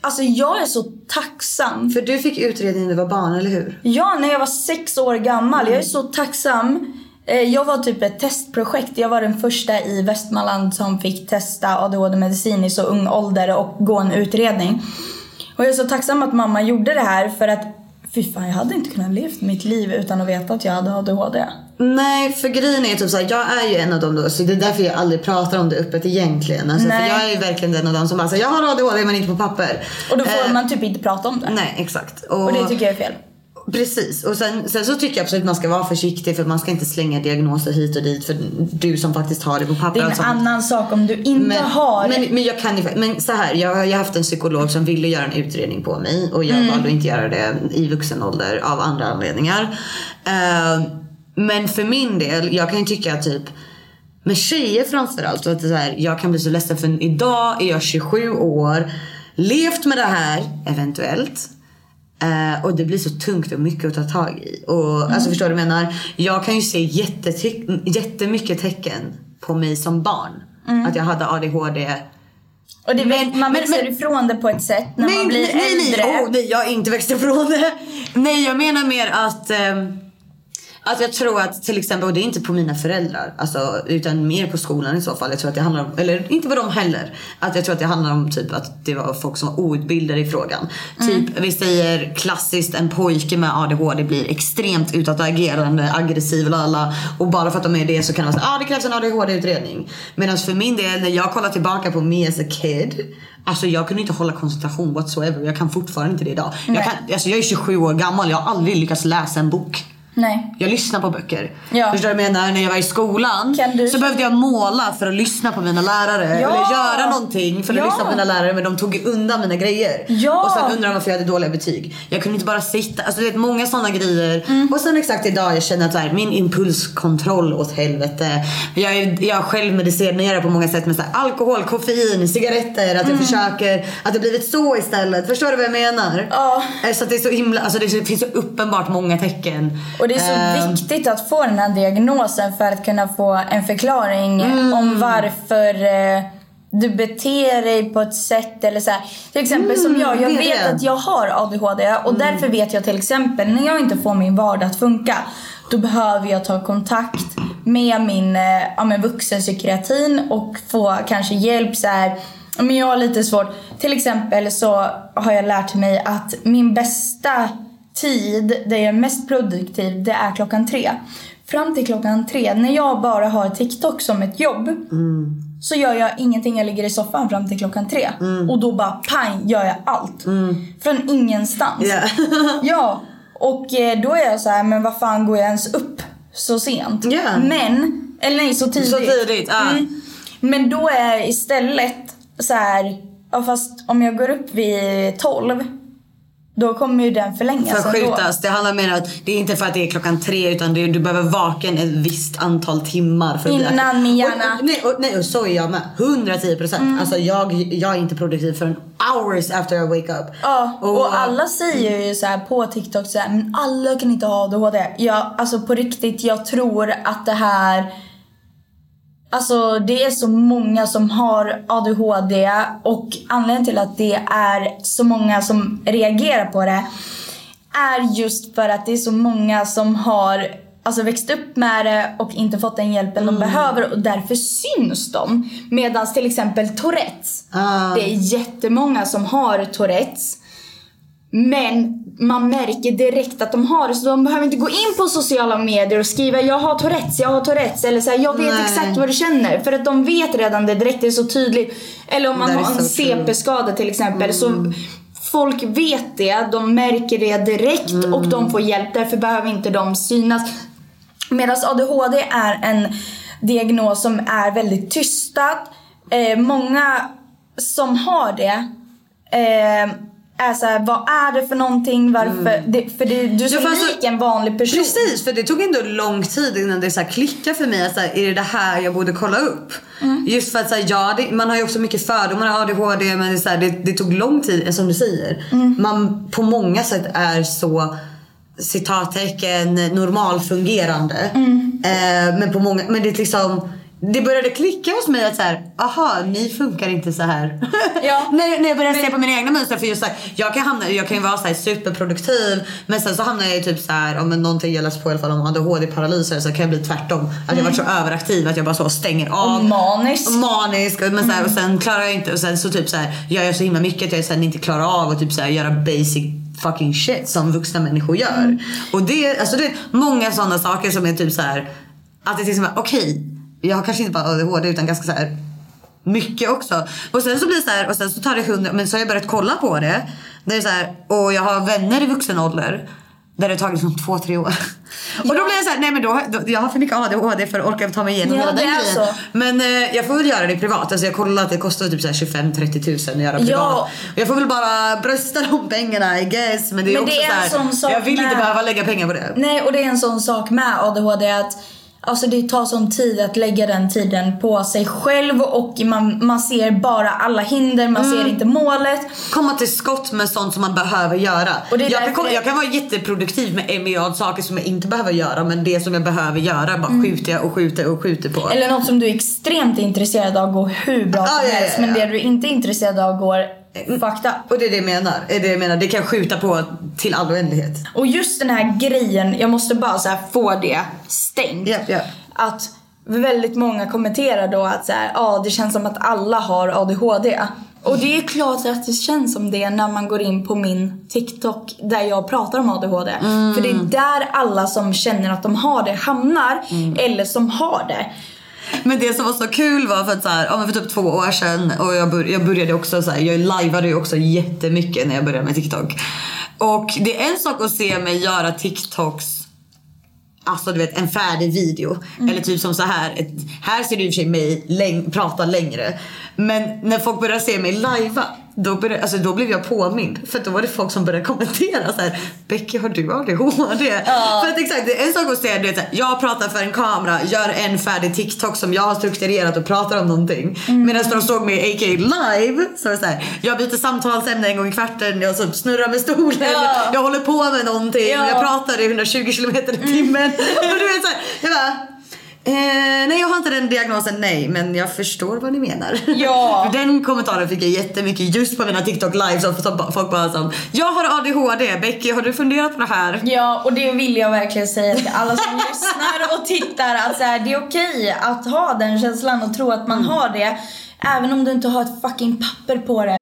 alltså jag är så tacksam För du fick utredning när du var barn, eller hur? Ja, när jag var sex år gammal. Jag är så tacksam. Eh, Jag var typ ett testprojekt. Jag var den första i Västmanland som fick testa ADHD-medicin i så ung ålder och gå en utredning. Och jag är så tacksam att mamma gjorde det här för att fy fan, jag hade inte kunnat leva mitt liv utan att veta att jag hade ADHD. Nej, för grejen är typ såhär, jag är ju en av dem då, så det är därför jag aldrig pratar om det öppet egentligen. Alltså, för Nej. jag är ju verkligen den av dem som bara säger jag har ADHD men inte på papper. Och då får Eh, man typ inte prata om det. Nej, exakt. Och det tycker jag är fel. Precis, och sen, sen så tycker jag absolut att man ska vara försiktig för man ska inte slänga diagnoser hit och dit för du som faktiskt har det på papper. Det är en sånt. annan sak om du inte men, har men, men jag kan ju, men så här, jag har haft en psykolog som ville göra en utredning på mig och jag valde att inte göra det i vuxen ålder av andra anledningar. Eh, men för min del, jag kan ju tycka typ med tjejer framförallt, att så här, jag kan bli så ledsen för idag är jag 27 år, levt med det här eventuellt. Eh, och det blir så tungt och mycket att ta tag i. Och, alltså förstår du vad jag menar? Jag kan ju se jättemycket tecken på mig som barn. Att jag hade ADHD. Och det, Men- man växer men- ifrån det på ett sätt när nej, man blir nej, äldre. nej, oh, nej, jag har inte växt ifrån det. Nej, jag menar mer att ehm, att jag tror att till exempel, och det är inte på mina föräldrar, alltså, utan mer på skolan i så fall. Jag tror att det handlar om, eller inte på dem heller. Att jag tror att det handlar om typ att det var folk som var outbildade i frågan. Typ, vi säger klassiskt en pojke med ADHD blir extremt utåtagerande, aggressiv och alla. Och bara för att de är det så kan vara så ah, det krävs en ADHD-utredning. Medan för min del, när jag kollar tillbaka på me as a kid. Alltså jag kunde inte hålla koncentration whatsoever. Jag kan fortfarande inte det idag. Jag, kan, alltså jag är 27 år gammal, jag har aldrig lyckats läsa en bok. Nej. Jag lyssnar på böcker. Ja. Förstår du vad jag menar? När jag var i skolan du- så behövde jag måla för att lyssna på mina lärare. Ja. Eller göra någonting för att Ja. lyssna på mina lärare men de tog undan mina grejer. Ja. Och sen undrar de varför jag hade dåliga betyg. Jag kunde inte bara sitta, alltså du vet många sådana grejer. Mm. Och sen exakt idag jag känner att här, min impulskontroll åt helvete. Jag är, jag självmedicinerar på många sätt med så här, alkohol, koffein, cigaretter. Att jag försöker, att det blivit så istället. Förstår du vad jag menar? Mm. Ja. Eh, Så att det är så himla, alltså det finns så uppenbart många tecken. Och det är så Ehm. viktigt att få den här diagnosen för att kunna få en förklaring Mm. om varför eh, du beter dig på ett sätt eller så här. Till exempel som jag, jag Mm, vet det. Mm. att jag har ADHD och därför vet jag till exempel när jag inte får min vardag att funka då behöver jag ta kontakt med min eh, ja, men vuxenpsykiatrin och få kanske hjälp så här. Men jag har lite svårt. Till exempel så har jag lärt mig att min bästa tid där jag är mest produktiv det är klockan tre. Fram till klockan tre, när jag bara har TikTok som ett jobb så gör jag ingenting. Jag ligger i soffan fram till klockan tre. Och då bara pang gör jag allt. Från ingenstans. Ja. *laughs* ja, och eh, då är jag så här, men vad fan går jag ens upp så sent? Ja. Men, eller nej så tidigt. Så tidigt, ja. Mm. Men då är jag istället så här, ja fast om jag går upp vid 12 då kommer ju den förlängas. Förskjutas. Det handlar mer om att det är inte för att det är klockan tre utan är, du behöver vaken ett visst antal timmar. För Innan min Och- hjärna- och- Nej, och, nej, och så är jag med. 110 procent. Mm. Alltså jag, jag är inte produktiv förrän hours after I wake up. Ja, och, alla säger ju så här på TikTok så här, men alla kan inte ha ADHD. Ja, alltså på riktigt, jag tror att det här Alltså det är så många som har ADHD och anledningen till att det är så många som reagerar på det är just för att det är så många som har alltså, växt upp med det och inte fått den hjälpen de behöver och därför syns de. Medan till exempel Tourettes, Ah. det är jättemånga som har Tourettes men man märker direkt att de har det så de behöver inte gå in på sociala medier och skriva jag har Tourettes, jag har Tourettes eller så här, jag vet Nej. exakt vad du känner. För att de vet redan det direkt, det är så tydligt. Eller om man har en. CP-skada till exempel så folk vet det, de märker det direkt och de får hjälp. Därför behöver inte de synas. Medan ADHD är en diagnos som är väldigt tystad. Eh, många som har det eh, är såhär, vad är det för någonting? Varför? Det, för det, du är så Ja, fast- lik en vanlig person. Precis, för det tog ändå lång tid innan det så här klickade för mig. Att så här, är det det här jag borde kolla upp? Mm. Just för att så här, ja, det, man har ju också mycket fördomar av ADHD men det, så här, det, det tog lång tid, eh, som du säger. Mm. Man på många sätt är så citattecken normalfungerande. Mm. Eh, men på många, men det är liksom det började klicka hos mig att så här, aha, ni funkar inte så här. *laughs* Ja. när, när jag började se på mina egna mönster. För just så här, jag, kan hamna, jag kan ju vara så här superproduktiv men sen så hamnar jag i typ så här, om någonting jag läst på i alla fall om ADHD-paralyser så kan jag bli tvärtom. Att jag varit så överaktiv att jag bara så stänger av. Och manisk. Och manisk. Men så här, och sen klarar jag inte och sen så typ så här, gör jag så himla mycket att jag sen inte klarar av att typ så här, göra basic fucking shit som vuxna människor gör. Och det, är- alltså det är många sådana saker som är typ så här att det är liksom okej, jag har kanske inte bara ADHD utan ganska så här mycket också. Och sen så blir det så här, och sen så tar det hundra, men så har jag börjat kolla på det. Där det är så här, och jag har vänner i vuxen ålder. Där det har tagit liksom två, tre år. Och då blir jag så här, nej men då, då, jag har för mycket ADHD för att orka ta mig igenom Ja, hela den grejen. så. Men eh, jag får väl göra det privat. Alltså jag kollade att det kostar typ så här 25-30 tusen att göra privat. Ja. Jag får väl bara brösta de pengarna I guess. Men det är Men också det är så här, en sån sak jag vill inte med- behöva lägga pengar på det. Nej, och det är en sån sak med ADHD att Alltså det tar sån tid att lägga den tiden på sig själv och man, man ser bara alla hinder, man Mm. ser inte målet. komma till skott med sånt som man behöver göra. Och det är jag, kan komma, det- jag kan vara jätteproduktiv med en miljard saker som jag inte behöver göra men det som jag behöver göra bara skjuter jag och skjuter och skjuter på. Mm. Eller något som du är extremt intresserad av går hur bra som Ja, ja, ja, helst. ja. Men det du inte är intresserad av går fucked up. Och det är det jag menar. Det är det jag menar. Det kan skjuta på till all oändlighet. Och just den här grejen, jag måste bara så få det stängt. Japp, japp. Att väldigt många kommenterar då att så här, ah, det känns som att alla har ADHD. Och det är klart att det känns som det när man går in på min TikTok där jag pratar om ADHD. Mm. För det är där alla som känner att de har det hamnar, Mm. eller som har det. Men det som var så kul var för att så här, ja, men för typ två år sedan och jag, bör, jag började också så här, jag lajvade ju också jättemycket när jag började med TikTok. Och det är en sak att se mig göra TikToks Alltså du vet en färdig video. Eller typ som så här. Ett, här ser du i och för sig mig läng- prata längre. Men när folk börjar se mig lajva. Då, började, alltså, då blev jag påmind. För då var det folk som började kommentera så här. Becky har du ADHD? För att exakt, det är en sak att säga här, jag pratar för en kamera, gör en färdig TikTok som jag har strukturerat och pratar om någonting. Mm. Medan de såg mig AK live så är det så här, jag byter samtalsämne en gång i kvarten, jag så snurrar med stolen, Ja. jag håller på med någonting, Ja. jag pratar i 120 km i timmen. Och du vet så här, jag bara Eh, nej jag har inte den diagnosen nej men jag förstår vad ni menar. Ja. *laughs* Den kommentaren fick jag jättemycket just på mina TikTok lives och folk bara som Jag har ADHD, Becky har du funderat på det här? Ja, och det vill jag verkligen säga till alla som *laughs* lyssnar och tittar att så här, det är okej att ha den känslan och tro att man har det. Även om du inte har ett fucking papper på det.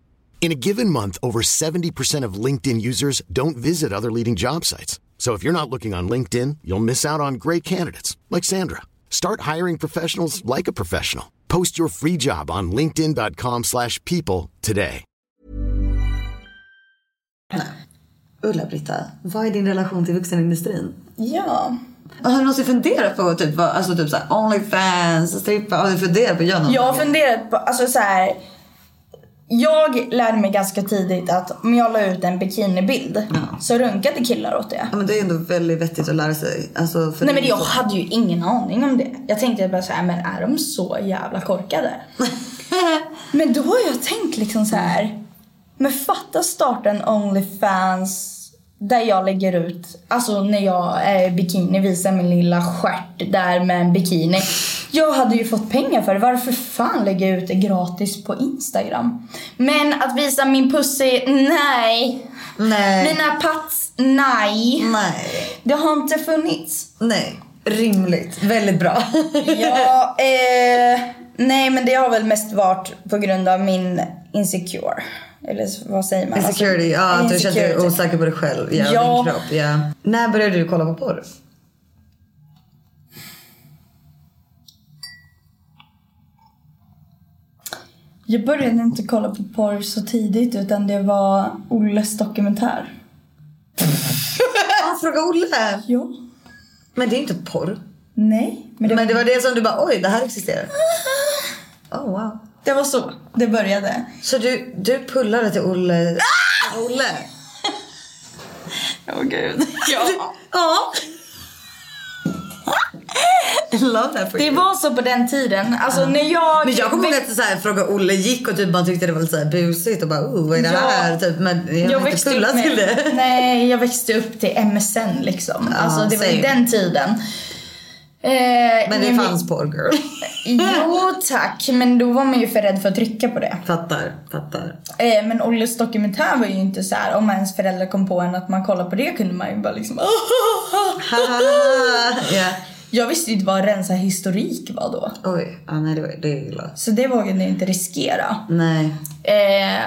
In a given month, over 70% of LinkedIn users don't visit other leading job sites. So if you're not looking on LinkedIn, you'll miss out on great candidates like Sandra. Start hiring professionals like a professional. Post your free job on linkedin.com/people slash people today. Ulla-Britta, vad är din relation till vuxenindustrin? Ja. Har du någonsin funderat på typ, vad- alltså, typ såhär Onlyfans, strippa? Har du funderat på att göra något? Jag har funderat på, alltså så här. Jag lärde mig ganska tidigt att om jag la ut en bikinibild så runkade killar åt det. Ja, men det är ändå väldigt vettigt att lära sig. Alltså, Nej men jag så- hade ju ingen aning om det. Jag tänkte bara så här, men är de så jävla korkade? *laughs* men då har jag tänkt liksom så här. Men fatta starta en Onlyfans där jag lägger ut, alltså när jag är i bikini, visar min lilla stjärt där med en bikini. Jag hade ju fått pengar för det, varför fan lägga ut det gratis på Instagram? Men att visa min pussy, nej. Nej. Mina pats, nej. Nej. Det har inte funnits. Nej. Rimligt. Väldigt bra. Ja, *laughs* eh, nej men det har väl mest varit på grund av min insecure. Eller vad säger man? Insecurity, Alltså, ja att du känner dig osäker på dig själv. Ja, Ja. din kropp. Ja. När började du kolla på porr? Jag började inte kolla på porr så tidigt utan det var Olles dokumentär. Ah, fråga Olle. Ja. Men det är inte porr. Nej, men det, Men det var det som du bara, oj det här existerar. Oh wow. Det var så det började. Så du, du pullade till Olle? Olle? Åh gud. Ja. Ja. I love that for Det you. var så på den tiden. Alltså när jag... Men jag kommer ihåg att så här, fråga Olle gick och typ man tyckte det var lite så här busigt och bara oh vad är det Ja. här? Typ, men jag, jag växte upp pullat till med, det. Nej, jag växte upp till MSN liksom. alltså det var i den tiden. Eh, Men det men- fanns porr girl. *laughs* Jo tack, men då var man ju för rädd för att trycka på det. fattar, fattar. Eh, men Olles dokumentär var ju inte så här om ens föräldrar kom på en att man kollar på det kunde man ju bara liksom *laughs* ja. Jag visste inte vad rensa historik var då. Oj, ja, nej det, var, det är illa. Så det vågade jag inte riskera. Nej. Eh,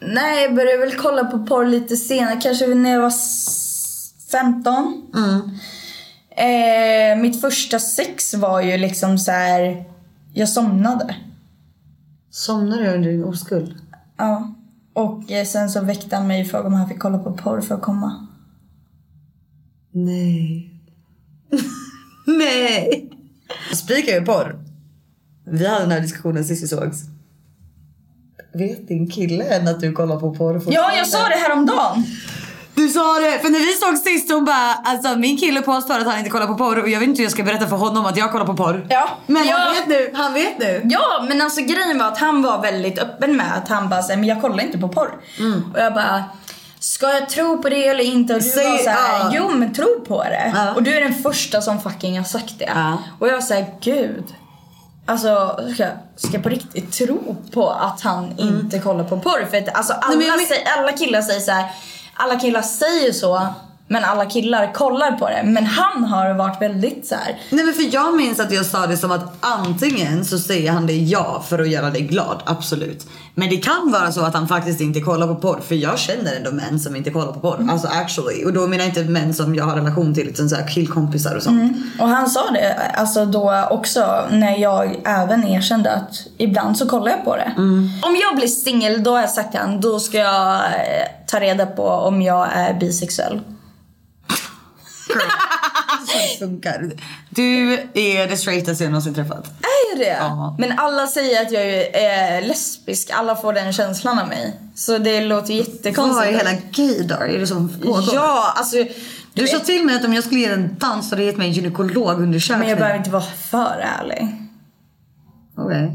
nej, jag började väl kolla på porr lite senare, kanske när jag var s- 15. Eh, mitt första sex var ju liksom så här. jag somnade. Somnade du under din oskuld? Ja. Och eh, sen så väckte han mig och frågade om han fick kolla på porr för att komma. Nej. *laughs* nej. Spikar ju porr. Vi hade den här diskussionen sist vi sågs. Vet din kille än att du kollar på porr Ja, jag sa det häromdagen. Du sa det! För när vi såg sist hon bara alltså min kille påstår att han inte kollar på porr och jag vet inte hur jag ska berätta för honom att jag kollar på porr. Ja. Men ja. han vet nu, han vet nu. Ja, men alltså grejen var att han var väldigt öppen med att han bara säger men jag kollar inte på porr. Och jag bara Ska jag tro på det eller inte? Och du Säg- var såhär, ja. jo men tro på det. Ja. Och du är den första som fucking har sagt det. Ja. Och jag säger gud. Alltså ska, jag- ska jag på riktigt tro på att han inte kollar på porr? För att alltså alla, Mm. Nej, jag men- säger, alla killar säger så här alla killar säger så. Men alla killar kollar på det. Men han har varit väldigt så här. Nej men för jag minns att jag sa det som att antingen så säger han det ja för att göra dig glad, absolut. Men det kan vara så att han faktiskt inte kollar på porr. För jag känner ändå män som inte kollar på porr. Alltså actually. Och då menar jag inte män som jag har relation till utan så här killkompisar och sånt. Och han sa det alltså då också när jag även erkände att ibland så kollar jag på det. Om jag blir singel då har jag sagt till han, då ska jag eh, ta reda på om jag är bisexuell. Så det funkar. Du är det straightaste jag någonsin träffat. Är det? Ja. Men alla säger att jag är lesbisk, alla får den känslan av mig. Så det låter jättekonstigt. Vad är hela gaydar är det som pågår? Ja, alltså. Du sa till mig att om jag skulle ge en dans hade du gett mig en gynekolog Men jag behöver inte vara för ärlig. Okej.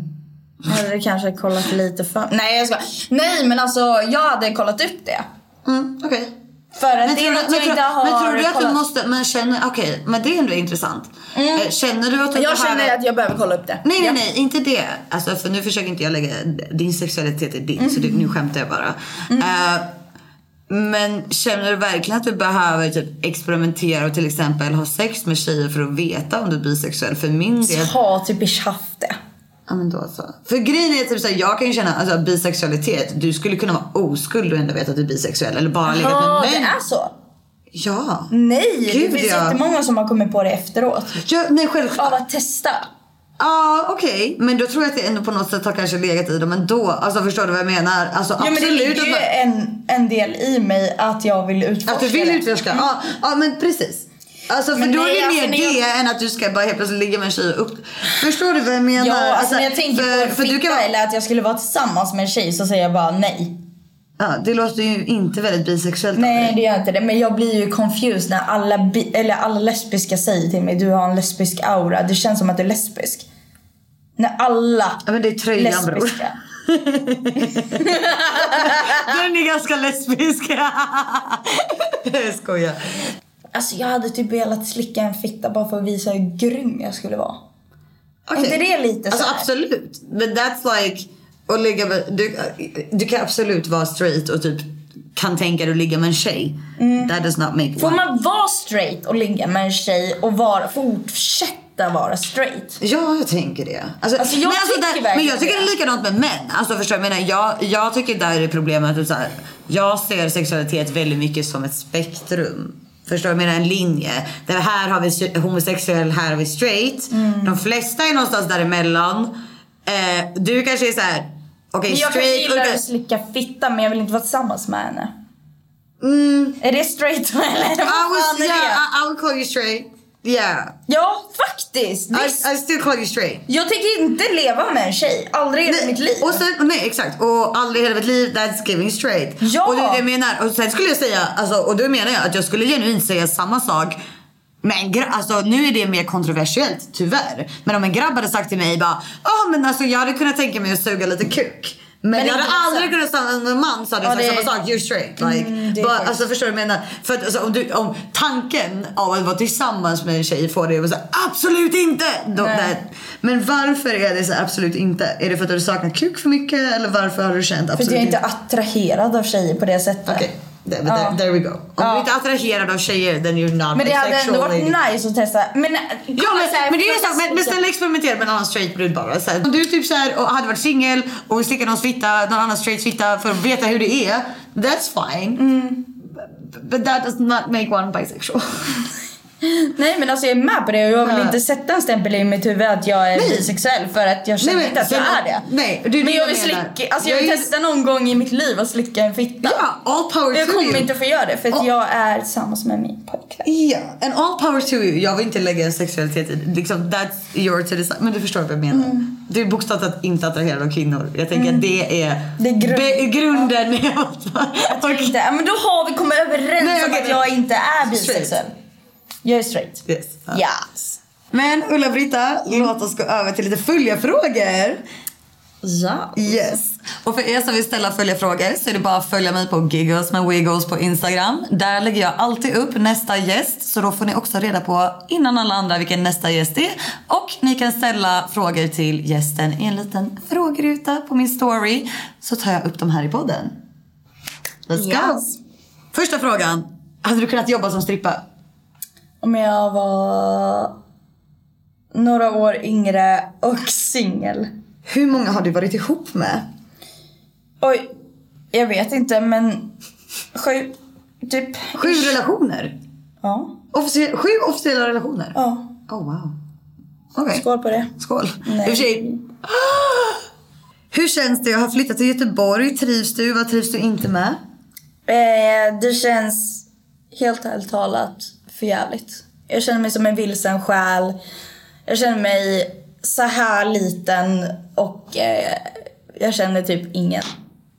Jag hade kanske kollat lite för... Nej jag ska. Nej men alltså jag hade kollat upp det. Mm, okej. För att Men det är du, något jag inte har men tror du att du kollat. måste, men känner, okej, men det är ändå intressant. Eh, Känner du att du Jag känner att jag behöver kolla upp det. Nej, nej, nej, inte det. Alltså, för nu försöker inte jag lägga din sexualitet i din, så det, nu skämtar jag bara. Mm. Eh, men känner du verkligen att du behöver typ experimentera och till exempel ha sex med tjejer för att veta om du är bisexuell? För min del... Har typ haft det. Ja men då så. För grejen är typ såhär, jag kan ju känna alltså, bisexualitet. Du skulle kunna vara oskuld och ändå veta att du är bisexuell. Eller bara legat med det män. är så. Ja. Nej, Gud, det finns ja. jättemånga som har kommit på det efteråt. ja. Nej självklart. Av att testa. Ja okej. Men då tror jag att det ändå på något sätt har kanske legat i dem ändå. Alltså förstår du vad jag menar? Alltså Ja men det absolut. ligger ju man- en, en del i mig att jag vill utforska Att du vill det. utforska? Ja, ja men precis. Alltså för Men då nej, är det alltså, mer jag- det än att du ska bara helt plötsligt ligga med en tjej och upp. Förstår du vad jag menar? Ja, alltså, när jag tänker för, på för du kan eller att jag skulle vara tillsammans med en tjej så säger jag bara nej. Ja, det låter ju inte väldigt bisexuellt Nej det gör inte det men jag blir ju confused när alla, bi- eller alla lesbiska säger till mig du har en lesbisk aura. Det känns som att du är lesbisk. När alla Ja men det är tröjan bror. lesbiska. *laughs* Den är ganska lesbisk. *laughs* jag skojar. Alltså jag hade typ velat slicka en fitta bara för att visa hur grym jag skulle vara. Okej. inte det lite Alltså så här? absolut. Men that's like att ligga med, du, du kan absolut vara straight och typ kan tänka dig att ligga med en tjej. That does not make Mm. Får one. man vara straight och ligga med en tjej och vara, fortsätta vara straight? Ja, jag tänker det. Alltså, Alltså, jag men, tycker där, men jag tycker det är likadant med män. Alltså, förstår Jag, menar, jag, jag tycker där är problemet att så här, jag ser sexualitet väldigt mycket som ett spektrum. Förstår du? Jag menar en linje. Där här har vi homosexuell, här har vi straight. Mm. De flesta är någonstans däremellan. Eh, du kanske är så här. okej Men jag kanske straight. gillar att slicka fitta men jag vill inte vara tillsammans med henne. Mm, Är det straight *laughs* eller vad fan är det? I, I'll call you straight. Yeah. Ja, faktiskt. I, Visst. I still call you straight. Jag tänker inte leva med en tjej. Aldrig i hela mitt liv. Och sen, nej exakt, och aldrig i hela mitt liv that's giving straight. Ja. Och det är det jag menar. Och sen skulle jag säga, alltså, och då menar jag att jag skulle genuint säga samma sak. Men alltså, nu är det mer kontroversiellt tyvärr. Men om en grabb hade sagt till mig bara, ja men alltså jag hade kunnat tänka mig att suga lite kuk. Men, Men jag hade inte aldrig kunnat stanna med en man jag Ja, det- samma sak, you're straight. Like, Mm, är bara, faktiskt- alltså förstår du vad jag menar? För att alltså, om, du, om tanken av att vara tillsammans med en tjej får dig att säga absolut inte! Då, men varför är det så absolut inte? Är det för att du saknar kuk för mycket eller varför har du känt För absolut att jag är inte attraherad av tjejer på det sättet. Okej, there, Ja. there, there we go. Om Ja. du inte är attraherad av tjejer then you're not Men det hade ändå varit nice att testa. Men, Ja men, men det är så, men, men snälla experimentera med en annan straight brud bara. Så här, om du typ så här, och hade varit singel och slickade någons fitta, någon annan straight fitta för att veta hur det är. That's fine. Mm. But that does not make one bisexual. *laughs* Nej men alltså jag är med på det och jag vill Ja. inte sätta en stämpel i mitt huvud att jag är Nej. bisexuell för att jag känner Nej, inte att jag är det. nej, det är men jag jag vill slicka, alltså jag Jag vill testa någon gång i mitt liv att slicka en fitta. Ja, all power jag to kommer you. inte få göra det för att Och- jag är tillsammans med min pojkvän. Ja, and all power to you. Jag vill inte lägga sexualitet i liksom, That's your to decide. Men du förstår vad jag menar. Mm. Du är bokstavligt inte attraherad av kvinnor. Jag tänker att det är, Det är grund- be- grunden att Jag tror inte, ja, men då har vi kommit överens Nej, om okej, att jag inte är bisexuell. Jag är straight. Yes. Ja. Yes. Men Ulla-Britta, låt oss gå över till lite följarfrågor. Ja. Yes. Och för er som vill ställa följarfrågor så är det bara att följa mig på Giggles med Wiggles på Instagram. Där lägger jag alltid upp nästa gäst så då får ni också reda på innan alla andra vilken nästa gäst är. Och ni kan ställa frågor till gästen i en liten frågeruta på min story så tar jag upp dem här i podden. Let's go! Yes. Första frågan. Hade du kunnat jobba som strippa? Om jag var några år yngre och singel. Hur många har du varit ihop med? Oj, jag vet inte men sju, typ. Sju relationer? Ja. Officie- sju officiella relationer? Ja. Oh wow. Okej. Skål på det. Skål. Nej. Sig. *gasps* Hur känns det att ha flyttat till Göteborg? Trivs du? Vad trivs du inte med? Eh, det känns helt ärligt talat för jävligt. Jag känner mig som en vilsen själ. Jag känner mig så här liten och eh, jag känner typ ingen.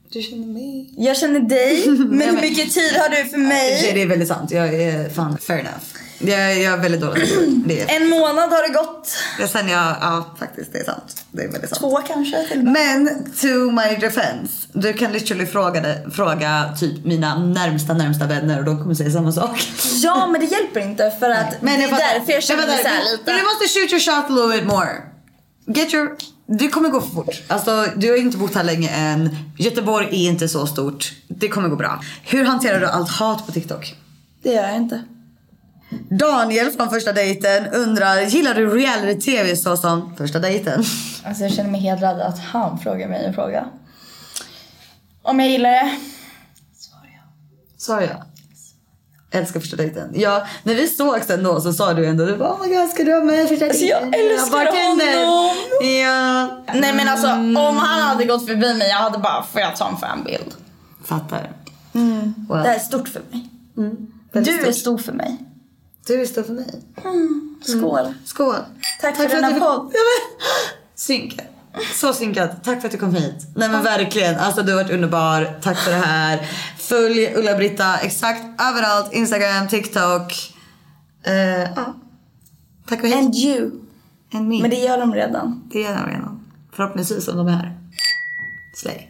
Du känner mig. Jag känner dig, *laughs* men hur mycket tid har du för mig? Det är väldigt sant. Jag är fan fair enough. Jag, jag är väldigt dålig. Det är, En månad har det gått. det sen jag, ja faktiskt det är sant. Det är väldigt sant. Två kanske till och med. Men to my defense. Du kan literally fråga, det, fråga typ mina närmsta närmsta vänner och de kommer säga samma sak. Ja, men det hjälper inte för att Men det är fattar. därför jag känner såhär lite. Du måste shoot your shot a little bit more. Get your... Det kommer gå för fort. Alltså, du har inte bott här länge än. Göteborg är inte så stort. Det kommer gå bra. Hur hanterar du allt hat på TikTok? Det gör jag inte. Daniel från första dejten undrar, gillar du reality-tv så som första dejten? Alltså jag känner mig hedrad att han frågar mig en fråga. Om jag gillar det? Svarar jag. Sa jag. Älskar första dejten. Ja, när vi sågs ändå så sa du ändå, du bara, oh my god ska du ha med första Alltså, jag dejten? älskar bara, "Känner." honom. Ja. Nej men alltså om han hade gått förbi mig jag hade bara, får jag ta en fanbild? Fattar. Mm. Wow. Det här är stort för mig. Väldigt Du är stort. stor för mig. Du stor för mig. Skål. Skål. Tack för denna att du- podd. Men, synkat. Så synkat. Tack för att du kom hit. Nej men verkligen. Alltså du har varit underbar. Tack för det här. Följ Ulla-Britta exakt överallt. Instagram, TikTok. Eh, ja. Tack för hit. And you. And me. Men det gör de redan. det är jag redan. Förhoppningsvis om de är här. Slay.